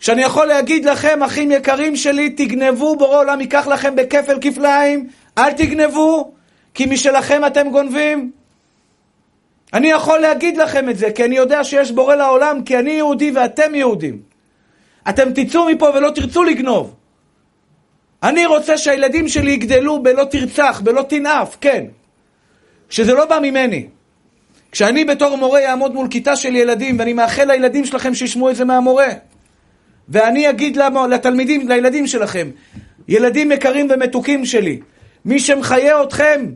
שאני יכול להגיד לכם, אחים יקרים שלי, תגנבו, בורא עולם ייקח לכם בכפל כפליים, אל תגנבו, כי משלכם אתם גונבים. אני יכול להגיד לכם את זה, כי אני יודע שיש בורא לעולם, כי אני יהודי ואתם יהודים. אתם תצאו מפה ולא תרצו לגנוב. אני רוצה שהילדים שלי יגדלו בלא תרצח, בלא תנאף, כן. שזה לא בא ממני. כשאני בתור מורה אעמוד מול כיתה של ילדים, ואני מאחל לילדים שלכם שישמעו את זה מהמורה. ואני אגיד לתלמידים, לילדים שלכם, ילדים יקרים ומתוקים שלי, מי שמחיה אתכם,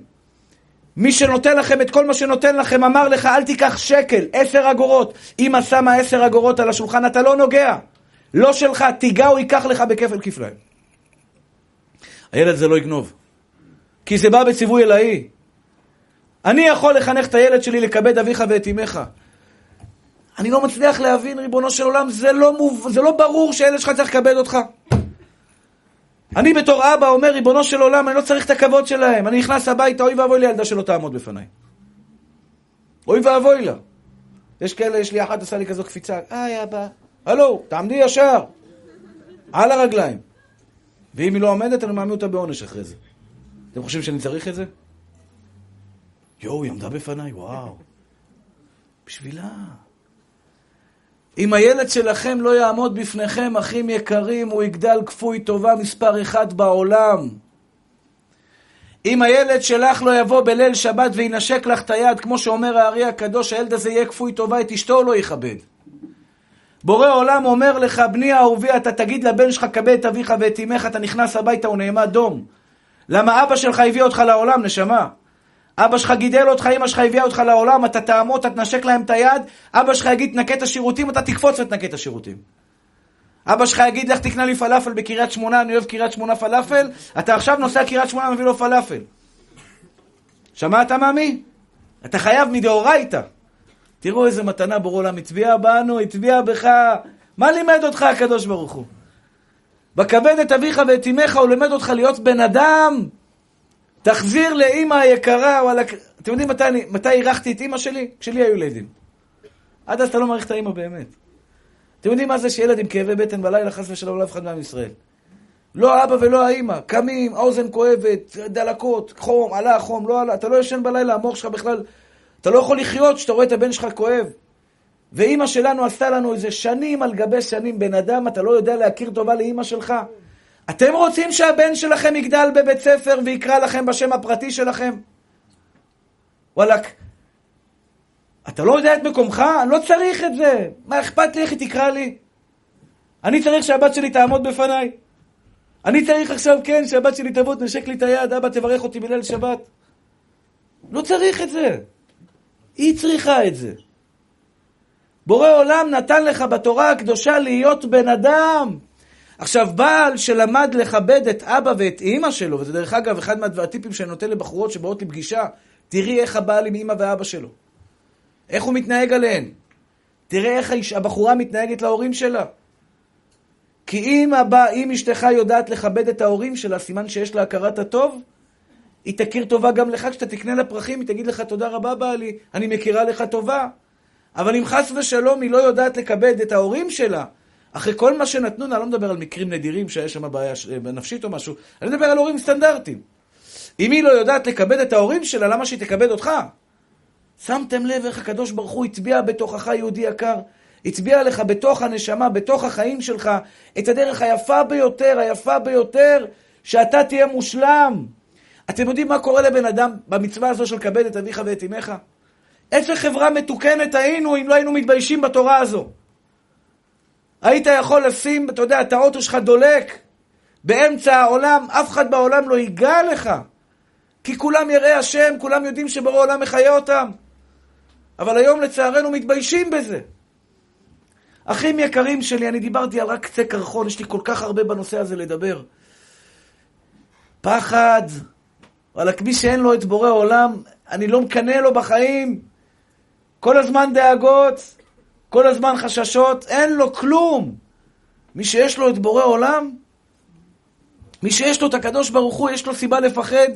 מי שנותן לכם את כל מה שנותן לכם, אמר לך, אל תיקח שקל, עשר אגורות. אמא שמה עשר אגורות על השולחן, אתה לא נוגע. לא שלך, תיגע, הוא ייקח לך בכפל כפליים. הילד הזה לא יגנוב. כי זה בא בציווי אלוהי. אני יכול לחנך את הילד שלי לכבד אביך ואת אמך. אני לא מצליח להבין, ריבונו של עולם, זה לא, מוב... זה לא ברור שהילד שלך צריך לכבד אותך. אני בתור אבא אומר, ריבונו של עולם, אני לא צריך את הכבוד שלהם. אני נכנס הביתה, אוי ואבוי לילדה שלא תעמוד בפניי. אוי ואבוי לה. יש כאלה, יש לי אחת עושה לי כזו קפיצה, היי אבא, הלו, תעמדי ישר. על הרגליים. ואם היא לא עומדת, אני מעמיד אותה בעונש אחרי זה. אתם חושבים שאני צריך את זה? יואו, היא עמדה בפניי, וואו. בשבילה. אם הילד שלכם לא יעמוד בפניכם, אחים יקרים, הוא יגדל כפוי טובה מספר אחד בעולם. אם הילד שלך לא יבוא בליל שבת וינשק לך את היד, כמו שאומר הארי הקדוש, הילד הזה יהיה כפוי טובה, את אשתו לא יכבד. בורא עולם אומר לך, בני אהובי, אתה תגיד לבן שלך, כבד את אביך ואת אמך, אתה נכנס הביתה, הוא נעמד דום. למה אבא שלך הביא אותך לעולם, נשמה? אבא שלך גידל אותך, אמא שלך הביאה אותך לעולם, אתה תעמוד, אתה תנשק להם את היד, אבא שלך יגיד תנקה את השירותים, אתה תקפוץ ותנקה את השירותים. אבא שלך יגיד לך תקנה לי פלאפל בקריית שמונה, אני אוהב קריית שמונה פלאפל, אתה עכשיו נוסע קריית שמונה מביא לו פלאפל. שמעת מאמי? אתה חייב מדאורייתא. תראו איזה מתנה בור עולם הצביע בנו, הצביע בך. מה לימד אותך הקדוש ברוך הוא? בכבד את אביך ואת אמך, הוא לימד אותך להיות בן אדם. תחזיר לאימא היקרה, וואלה, אתם יודעים מתי, מתי אירחתי את אימא שלי? כשלי היו ילדים. עד אז אתה לא מעריך את האימא באמת. אתם יודעים מה זה שילד עם כאבי בטן בלילה, חס ושלום, לא אף אחד מעם ישראל. לא האבא ולא האימא, קמים, האוזן כואבת, דלקות, חום, עלה חום, לא עלה, אתה לא ישן בלילה, המוח שלך בכלל, אתה לא יכול לחיות כשאתה רואה את הבן שלך כואב. ואימא שלנו עשתה לנו איזה שנים על גבי שנים, בן אדם, אתה לא יודע להכיר טובה לאימא שלך. אתם רוצים שהבן שלכם יגדל בבית ספר ויקרא לכם בשם הפרטי שלכם? וואלכ, אתה לא יודע את מקומך? אני לא צריך את זה. מה אכפת לי איך היא תקרא לי? אני צריך שהבת שלי תעמוד בפניי. אני צריך עכשיו, כן, שהבת שלי תבוא, תנשק לי את היד, אבא תברך אותי בליל שבת. לא צריך את זה. היא צריכה את זה. בורא עולם נתן לך בתורה הקדושה להיות בן אדם. עכשיו, בעל שלמד לכבד את אבא ואת אימא שלו, וזה דרך אגב אחד מהטיפים שאני נותן לבחורות שבאות לפגישה, תראי איך הבעל עם אימא ואבא שלו. איך הוא מתנהג עליהן. תראה איך הבחורה מתנהגת להורים שלה. כי אם, הבא, אם אשתך יודעת לכבד את ההורים שלה, סימן שיש לה הכרת הטוב, היא תכיר טובה גם לך כשאתה תקנה לה פרחים, היא תגיד לך תודה רבה בעלי, אני מכירה לך טובה. אבל אם חס ושלום היא לא יודעת לכבד את ההורים שלה, אחרי כל מה שנתנו, אני לא מדבר על מקרים נדירים שיש שם בעיה נפשית או משהו, אני מדבר על הורים סטנדרטיים. אם היא לא יודעת לכבד את ההורים שלה, למה שהיא תכבד אותך? שמתם לב איך הקדוש ברוך הוא הצביע בתוכך, יהודי יקר? הצביע לך בתוך הנשמה, בתוך החיים שלך, את הדרך היפה ביותר, היפה ביותר, שאתה תהיה מושלם. אתם יודעים מה קורה לבן אדם במצווה הזו של כבד את אביך ואת אמך? איזה חברה מתוקנת היינו אם לא היינו מתביישים בתורה הזו. היית יכול לשים, אתה יודע, את האוטו שלך דולק באמצע העולם, אף אחד בעולם לא ייגע לך. כי כולם יראי השם, כולם יודעים שבורא עולם מחיה אותם. אבל היום לצערנו מתביישים בזה. אחים יקרים שלי, אני דיברתי על רק קצה קרחון, יש לי כל כך הרבה בנושא הזה לדבר. פחד, וואלה, מי שאין לו את בורא עולם, אני לא מקנא לו בחיים. כל הזמן דאגות, כל הזמן חששות, אין לו כלום. מי שיש לו את בורא עולם, מי שיש לו את הקדוש ברוך הוא, יש לו סיבה לפחד.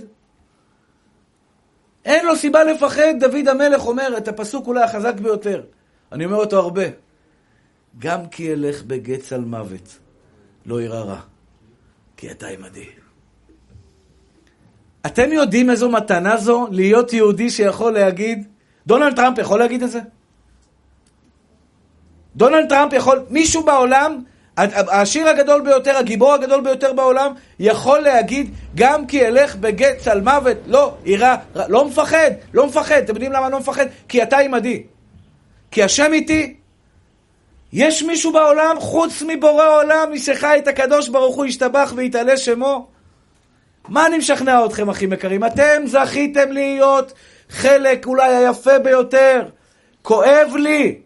אין לו סיבה לפחד, דוד המלך אומר את הפסוק אולי החזק ביותר. אני אומר אותו הרבה. גם כי אלך בגץ על מוות, לא ירא רע, כי אתה עמדי. אתם יודעים איזו מתנה זו להיות יהודי שיכול להגיד, דונלד טראמפ יכול להגיד את זה? דונלד טראמפ יכול, מישהו בעולם, העשיר הגדול ביותר, הגיבור הגדול ביותר בעולם, יכול להגיד, גם כי אלך בגץ על מוות, לא, יראה, לא מפחד, לא מפחד. אתם יודעים למה לא מפחד? כי אתה עימדי. כי השם איתי. יש מישהו בעולם, חוץ מבורא עולם, מי שחי את הקדוש ברוך הוא, ישתבח ויתעלה שמו? מה אני משכנע אתכם, אחים יקרים? אתם זכיתם להיות חלק אולי היפה ביותר. כואב לי.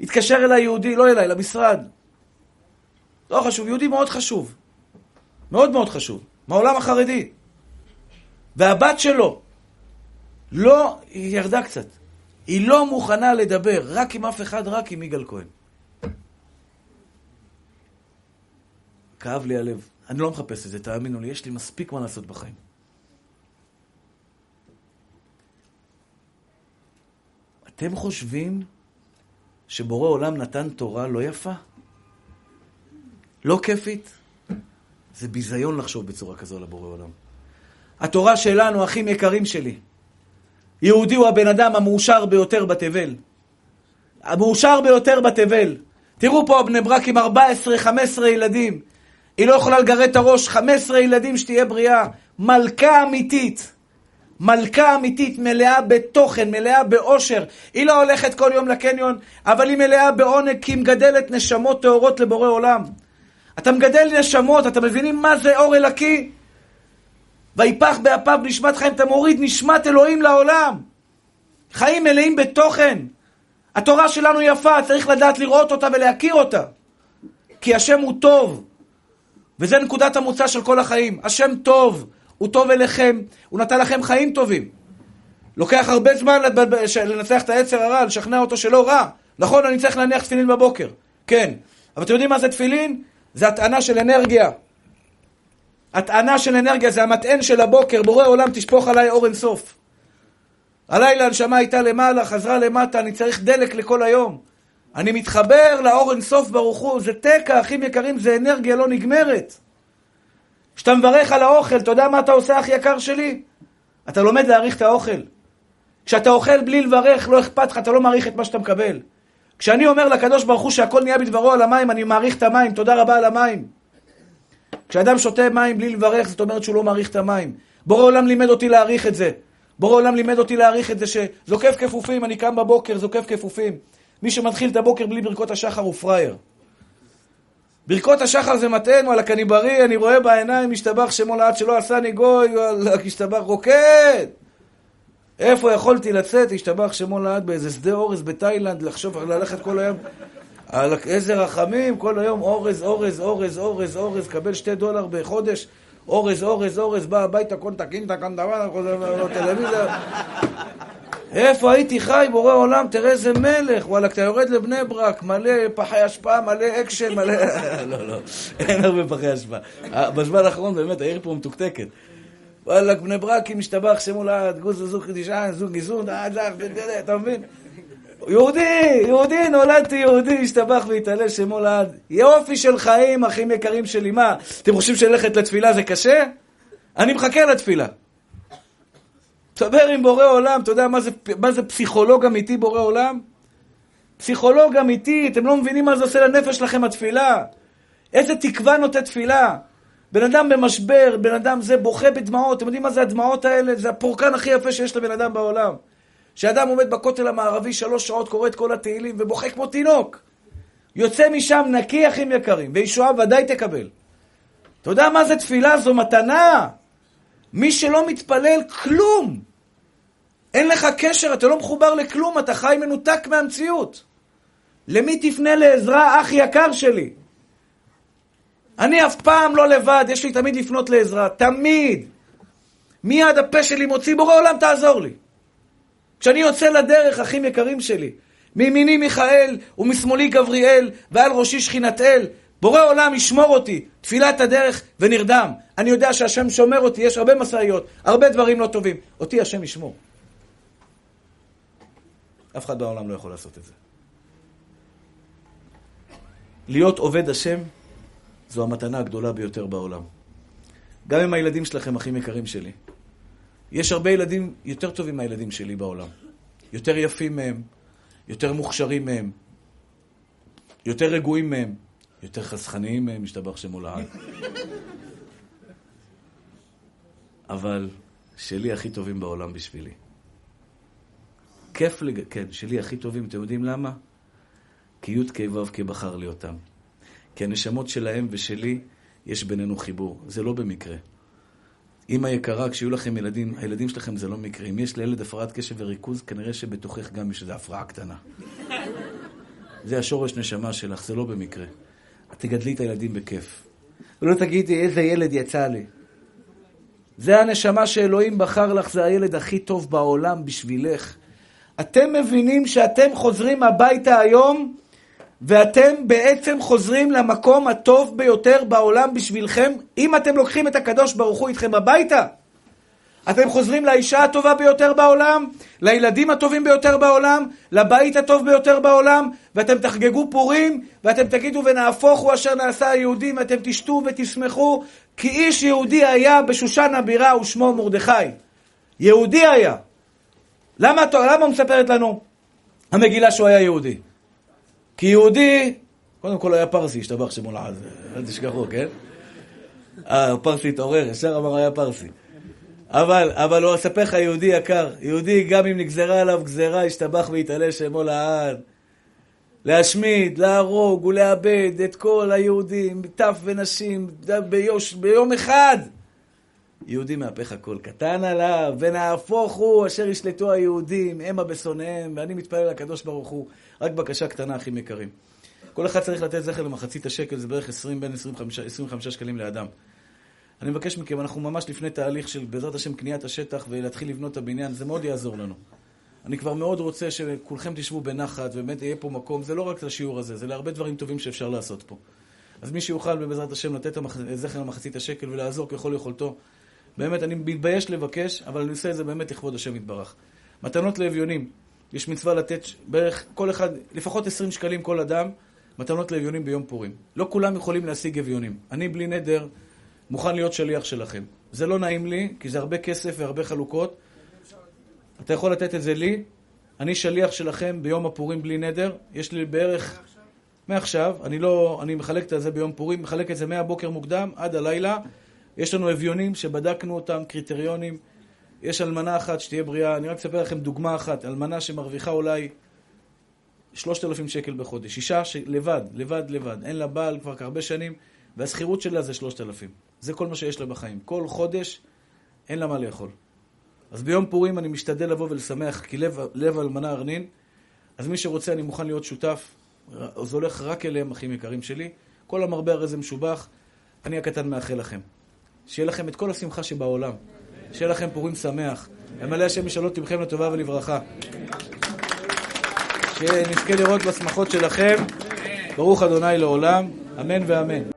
התקשר אליי יהודי, לא אליי, למשרד. לא חשוב, יהודי מאוד חשוב. מאוד מאוד חשוב. מהעולם החרדי. והבת שלו, לא, היא ירדה קצת. היא לא מוכנה לדבר רק עם אף אחד, רק עם יגאל כהן. כאב לי הלב. אני לא מחפש את זה, תאמינו לי, יש לי מספיק מה לעשות בחיים. אתם חושבים שבורא עולם נתן תורה לא יפה? לא כיפית? זה ביזיון לחשוב בצורה כזו לבורא עולם. התורה שלנו, אחים יקרים שלי, יהודי הוא הבן אדם המאושר ביותר בתבל. המאושר ביותר בתבל. תראו פה בני ברק עם 14-15 ילדים. היא לא יכולה לגרד את הראש, 15 ילדים שתהיה בריאה. מלכה אמיתית. מלכה אמיתית, מלאה בתוכן, מלאה באושר. היא לא הולכת כל יום לקניון, אבל היא מלאה בעונג, כי היא מגדלת נשמות טהורות לבורא עולם. אתה מגדל נשמות, אתה מבינים מה זה אור אלקי? ויפח באפיו נשמת חיים, אתה מוריד נשמת אלוהים לעולם. חיים מלאים בתוכן. התורה שלנו יפה, צריך לדעת לראות אותה ולהכיר אותה. כי השם הוא טוב. וזה נקודת המוצא של כל החיים. השם טוב, הוא טוב אליכם, הוא נתן לכם חיים טובים. לוקח הרבה זמן לנצח את היצר הרע, לשכנע אותו שלא רע. נכון, אני צריך להניח תפילין בבוקר. כן. אבל אתם יודעים מה זה תפילין? זה הטענה של אנרגיה. הטענה של אנרגיה זה המטען של הבוקר, בורא עולם תשפוך עליי אור אינסוף. הלילה הנשמה הייתה למעלה, חזרה למטה, אני צריך דלק לכל היום. אני מתחבר לאור אינסוף ברוך הוא, זה תקע, אחים יקרים, זה אנרגיה לא נגמרת. כשאתה מברך על האוכל, אתה יודע מה אתה עושה, אח יקר שלי? אתה לומד להעריך את האוכל. כשאתה אוכל בלי לברך, לא אכפת לך, אתה לא מעריך את מה שאתה מקבל. כשאני אומר לקדוש ברוך הוא שהכל נהיה בדברו על המים, אני מעריך את המים, תודה רבה על המים. כשאדם שותה מים בלי לברך, זאת אומרת שהוא לא מעריך את המים. בורא עולם לימד אותי להעריך את זה. בורא עולם לימד אותי להעריך את זה שזוקף כפופים, אני קם בבוקר, זוקף כפופים. מי שמתחיל את הבוקר בלי ברכות השחר הוא פראייר. ברכות השחר זה מטען, וואלכ, אני בריא, אני רואה בעיניים, משתבח שמו לעד שלא עשני גוי, וואלכ, השתבח רוקד. איפה יכולתי לצאת, השתבח שמו לעד באיזה שדה אורז בתאילנד, לחשוב, ללכת כל היום. על איזה רחמים, כל היום אורז, אורז, אורז, אורז, אורז, קבל שתי דולר בחודש, אורז, אורז, אורז, בא הביתה, קון תקין, תקן דבר, טלוויזיה. איפה הייתי חי, בורא עולם, תראה איזה מלך, וואלה, אתה יורד לבני ברק, מלא פחי השפעה, מלא אקשן, מלא... לא, לא, אין הרבה פחי השפעה. בזמן האחרון באמת העיר פה מתוקתקת. וואלה, בני ברק, אם משתבח שמו לעד, גוז זוג דישן, זוג איזון, אתה מבין? יהודי, יהודי, נולדתי יהודי, השתבח והתעלל שמו לעד. יופי של חיים, אחים יקרים שלי. מה, אתם חושבים שללכת לתפילה זה קשה? אני מחכה לתפילה. תדבר עם בורא עולם, אתה יודע מה זה, מה זה פסיכולוג אמיתי בורא עולם? פסיכולוג אמיתי, אתם לא מבינים מה זה עושה לנפש שלכם התפילה. איזה תקווה נותן תפילה. בן אדם במשבר, בן אדם זה בוכה בדמעות, אתם יודעים מה זה הדמעות האלה? זה הפורקן הכי יפה שיש לבן אדם בעולם. שאדם עומד בכותל המערבי שלוש שעות, קורא את כל התהילים ובוכה כמו תינוק. יוצא משם נקי, אחים יקרים, וישועה ודאי תקבל. אתה יודע מה זה תפילה? זו מתנה. מי שלא מתפלל, כלום. אין לך קשר, אתה לא מחובר לכלום, אתה חי מנותק מהמציאות. למי תפנה לעזרה, אח יקר שלי? אני אף פעם לא לבד, יש לי תמיד לפנות לעזרה, תמיד. מיד הפה שלי מוציא, בורא עולם תעזור לי. כשאני יוצא לדרך, אחים יקרים שלי, מימיני מיכאל ומשמאלי גבריאל ועל ראשי שכינת אל, בורא עולם ישמור אותי, תפילת הדרך ונרדם. אני יודע שהשם שומר אותי, יש הרבה משאיות, הרבה דברים לא טובים. אותי השם ישמור. אף אחד בעולם לא יכול לעשות את זה. להיות עובד השם זו המתנה הגדולה ביותר בעולם. גם עם הילדים שלכם, אחים יקרים שלי. יש הרבה ילדים יותר טובים מהילדים שלי בעולם. יותר יפים מהם, יותר מוכשרים מהם, יותר רגועים מהם, יותר חסכניים מהם, משתבח שמו לעד. אבל שלי הכי טובים בעולם בשבילי. כיף לג... כן, שלי הכי טובים, אתם יודעים למה? כי י' כ' ו' כ' בחר לי אותם. כי הנשמות שלהם ושלי, יש בינינו חיבור. זה לא במקרה. אמא יקרה, כשיהיו לכם ילדים, הילדים שלכם זה לא מקרה. אם יש לילד הפרעת קשב וריכוז, כנראה שבתוכך גם יש איזו הפרעה קטנה. זה השורש נשמה שלך, זה לא במקרה. תגדלי את הילדים בכיף. ולא תגידי, איזה ילד יצא לי. זה הנשמה שאלוהים בחר לך, זה הילד הכי טוב בעולם בשבילך. אתם מבינים שאתם חוזרים הביתה היום ואתם בעצם חוזרים למקום הטוב ביותר בעולם בשבילכם, אם אתם לוקחים את הקדוש ברוך הוא איתכם הביתה. אתם חוזרים לאישה הטובה ביותר בעולם, לילדים הטובים ביותר בעולם, לבית הטוב ביותר בעולם, ואתם תחגגו פורים, ואתם תגידו ונהפוך הוא אשר נעשה היהודים, ואתם תשתו ותשמחו, כי איש יהודי היה בשושן הבירה ושמו מרדכי. יהודי היה. למה, למה מספרת לנו המגילה שהוא היה יהודי? כי יהודי, קודם כל היה פרסי, השתבח שמו לעד, אל תשכחו, כן? אה, פרסי התעורר, ישר אמר היה פרסי. אבל, אבל הוא אספר לך יהודי יקר, יהודי גם אם נגזרה עליו גזרה, השתבח ויתעלה שמו לעד. להשמיד, להרוג ולאבד את כל היהודים, טף ונשים, ביוש, ביום אחד. יהודי מהפך הכל קטן עליו, ונהפוך הוא אשר ישלטו היהודים, המה בשונאיהם, ואני מתפלל לקדוש ברוך הוא. רק בקשה קטנה, אחים יקרים. כל אחד צריך לתת זכר למחצית השקל, זה בערך 20, בין 25, 25 שקלים לאדם. אני מבקש מכם, אנחנו ממש לפני תהליך של בעזרת השם קניית השטח ולהתחיל לבנות את הבניין, זה מאוד יעזור לנו. אני כבר מאוד רוצה שכולכם תשבו בנחת, ובאמת יהיה פה מקום, זה לא רק לשיעור הזה, זה להרבה דברים טובים שאפשר לעשות פה. אז מי שיוכל בעזרת השם לתת זכר למחצית השקל ולעזור ככל יכולתו, באמת, אני מתבייש לבקש, אבל אני עושה את זה באמת לכבוד השם יתברך. מתנות לאביונים, יש מצווה לתת בערך כל אחד, לפחות 20 שקלים כל אדם, מתנות לאביונים ביום פורים. לא כולם יכולים להשיג אביונים. אני בלי נדר מוכן להיות שליח שלכם. זה לא נעים לי, כי זה הרבה כסף והרבה חלוקות. אתה יכול לתת את זה לי, אני שליח שלכם ביום הפורים בלי נדר. יש לי בערך... מעכשיו, אני לא, אני מחלק את זה ביום פורים, מחלק את זה מהבוקר מוקדם עד הלילה. יש לנו אביונים שבדקנו אותם, קריטריונים. יש אלמנה אחת שתהיה בריאה, אני רק אספר לכם דוגמה אחת, אלמנה שמרוויחה אולי 3,000 שקל בחודש. אישה שלבד, לבד, לבד, אין לה בעל כבר כהרבה שנים, והשכירות שלה זה 3,000. זה כל מה שיש לה בחיים. כל חודש אין לה מה לאכול. אז ביום פורים אני משתדל לבוא ולשמח, כי לב, לב אלמנה ארנין. אז מי שרוצה, אני מוכן להיות שותף. זה הולך רק אליהם, אחים יקרים שלי. כל המרבה הרי זה משובח. אני הקטן מאחל לכם. שיהיה לכם את כל השמחה שבעולם. שיהיה לכם פורים שמח. ימלא השם משאלות לבכם לטובה ולברכה. שנזכה לראות בשמחות שלכם. ברוך אדוני לעולם. אמן ואמן.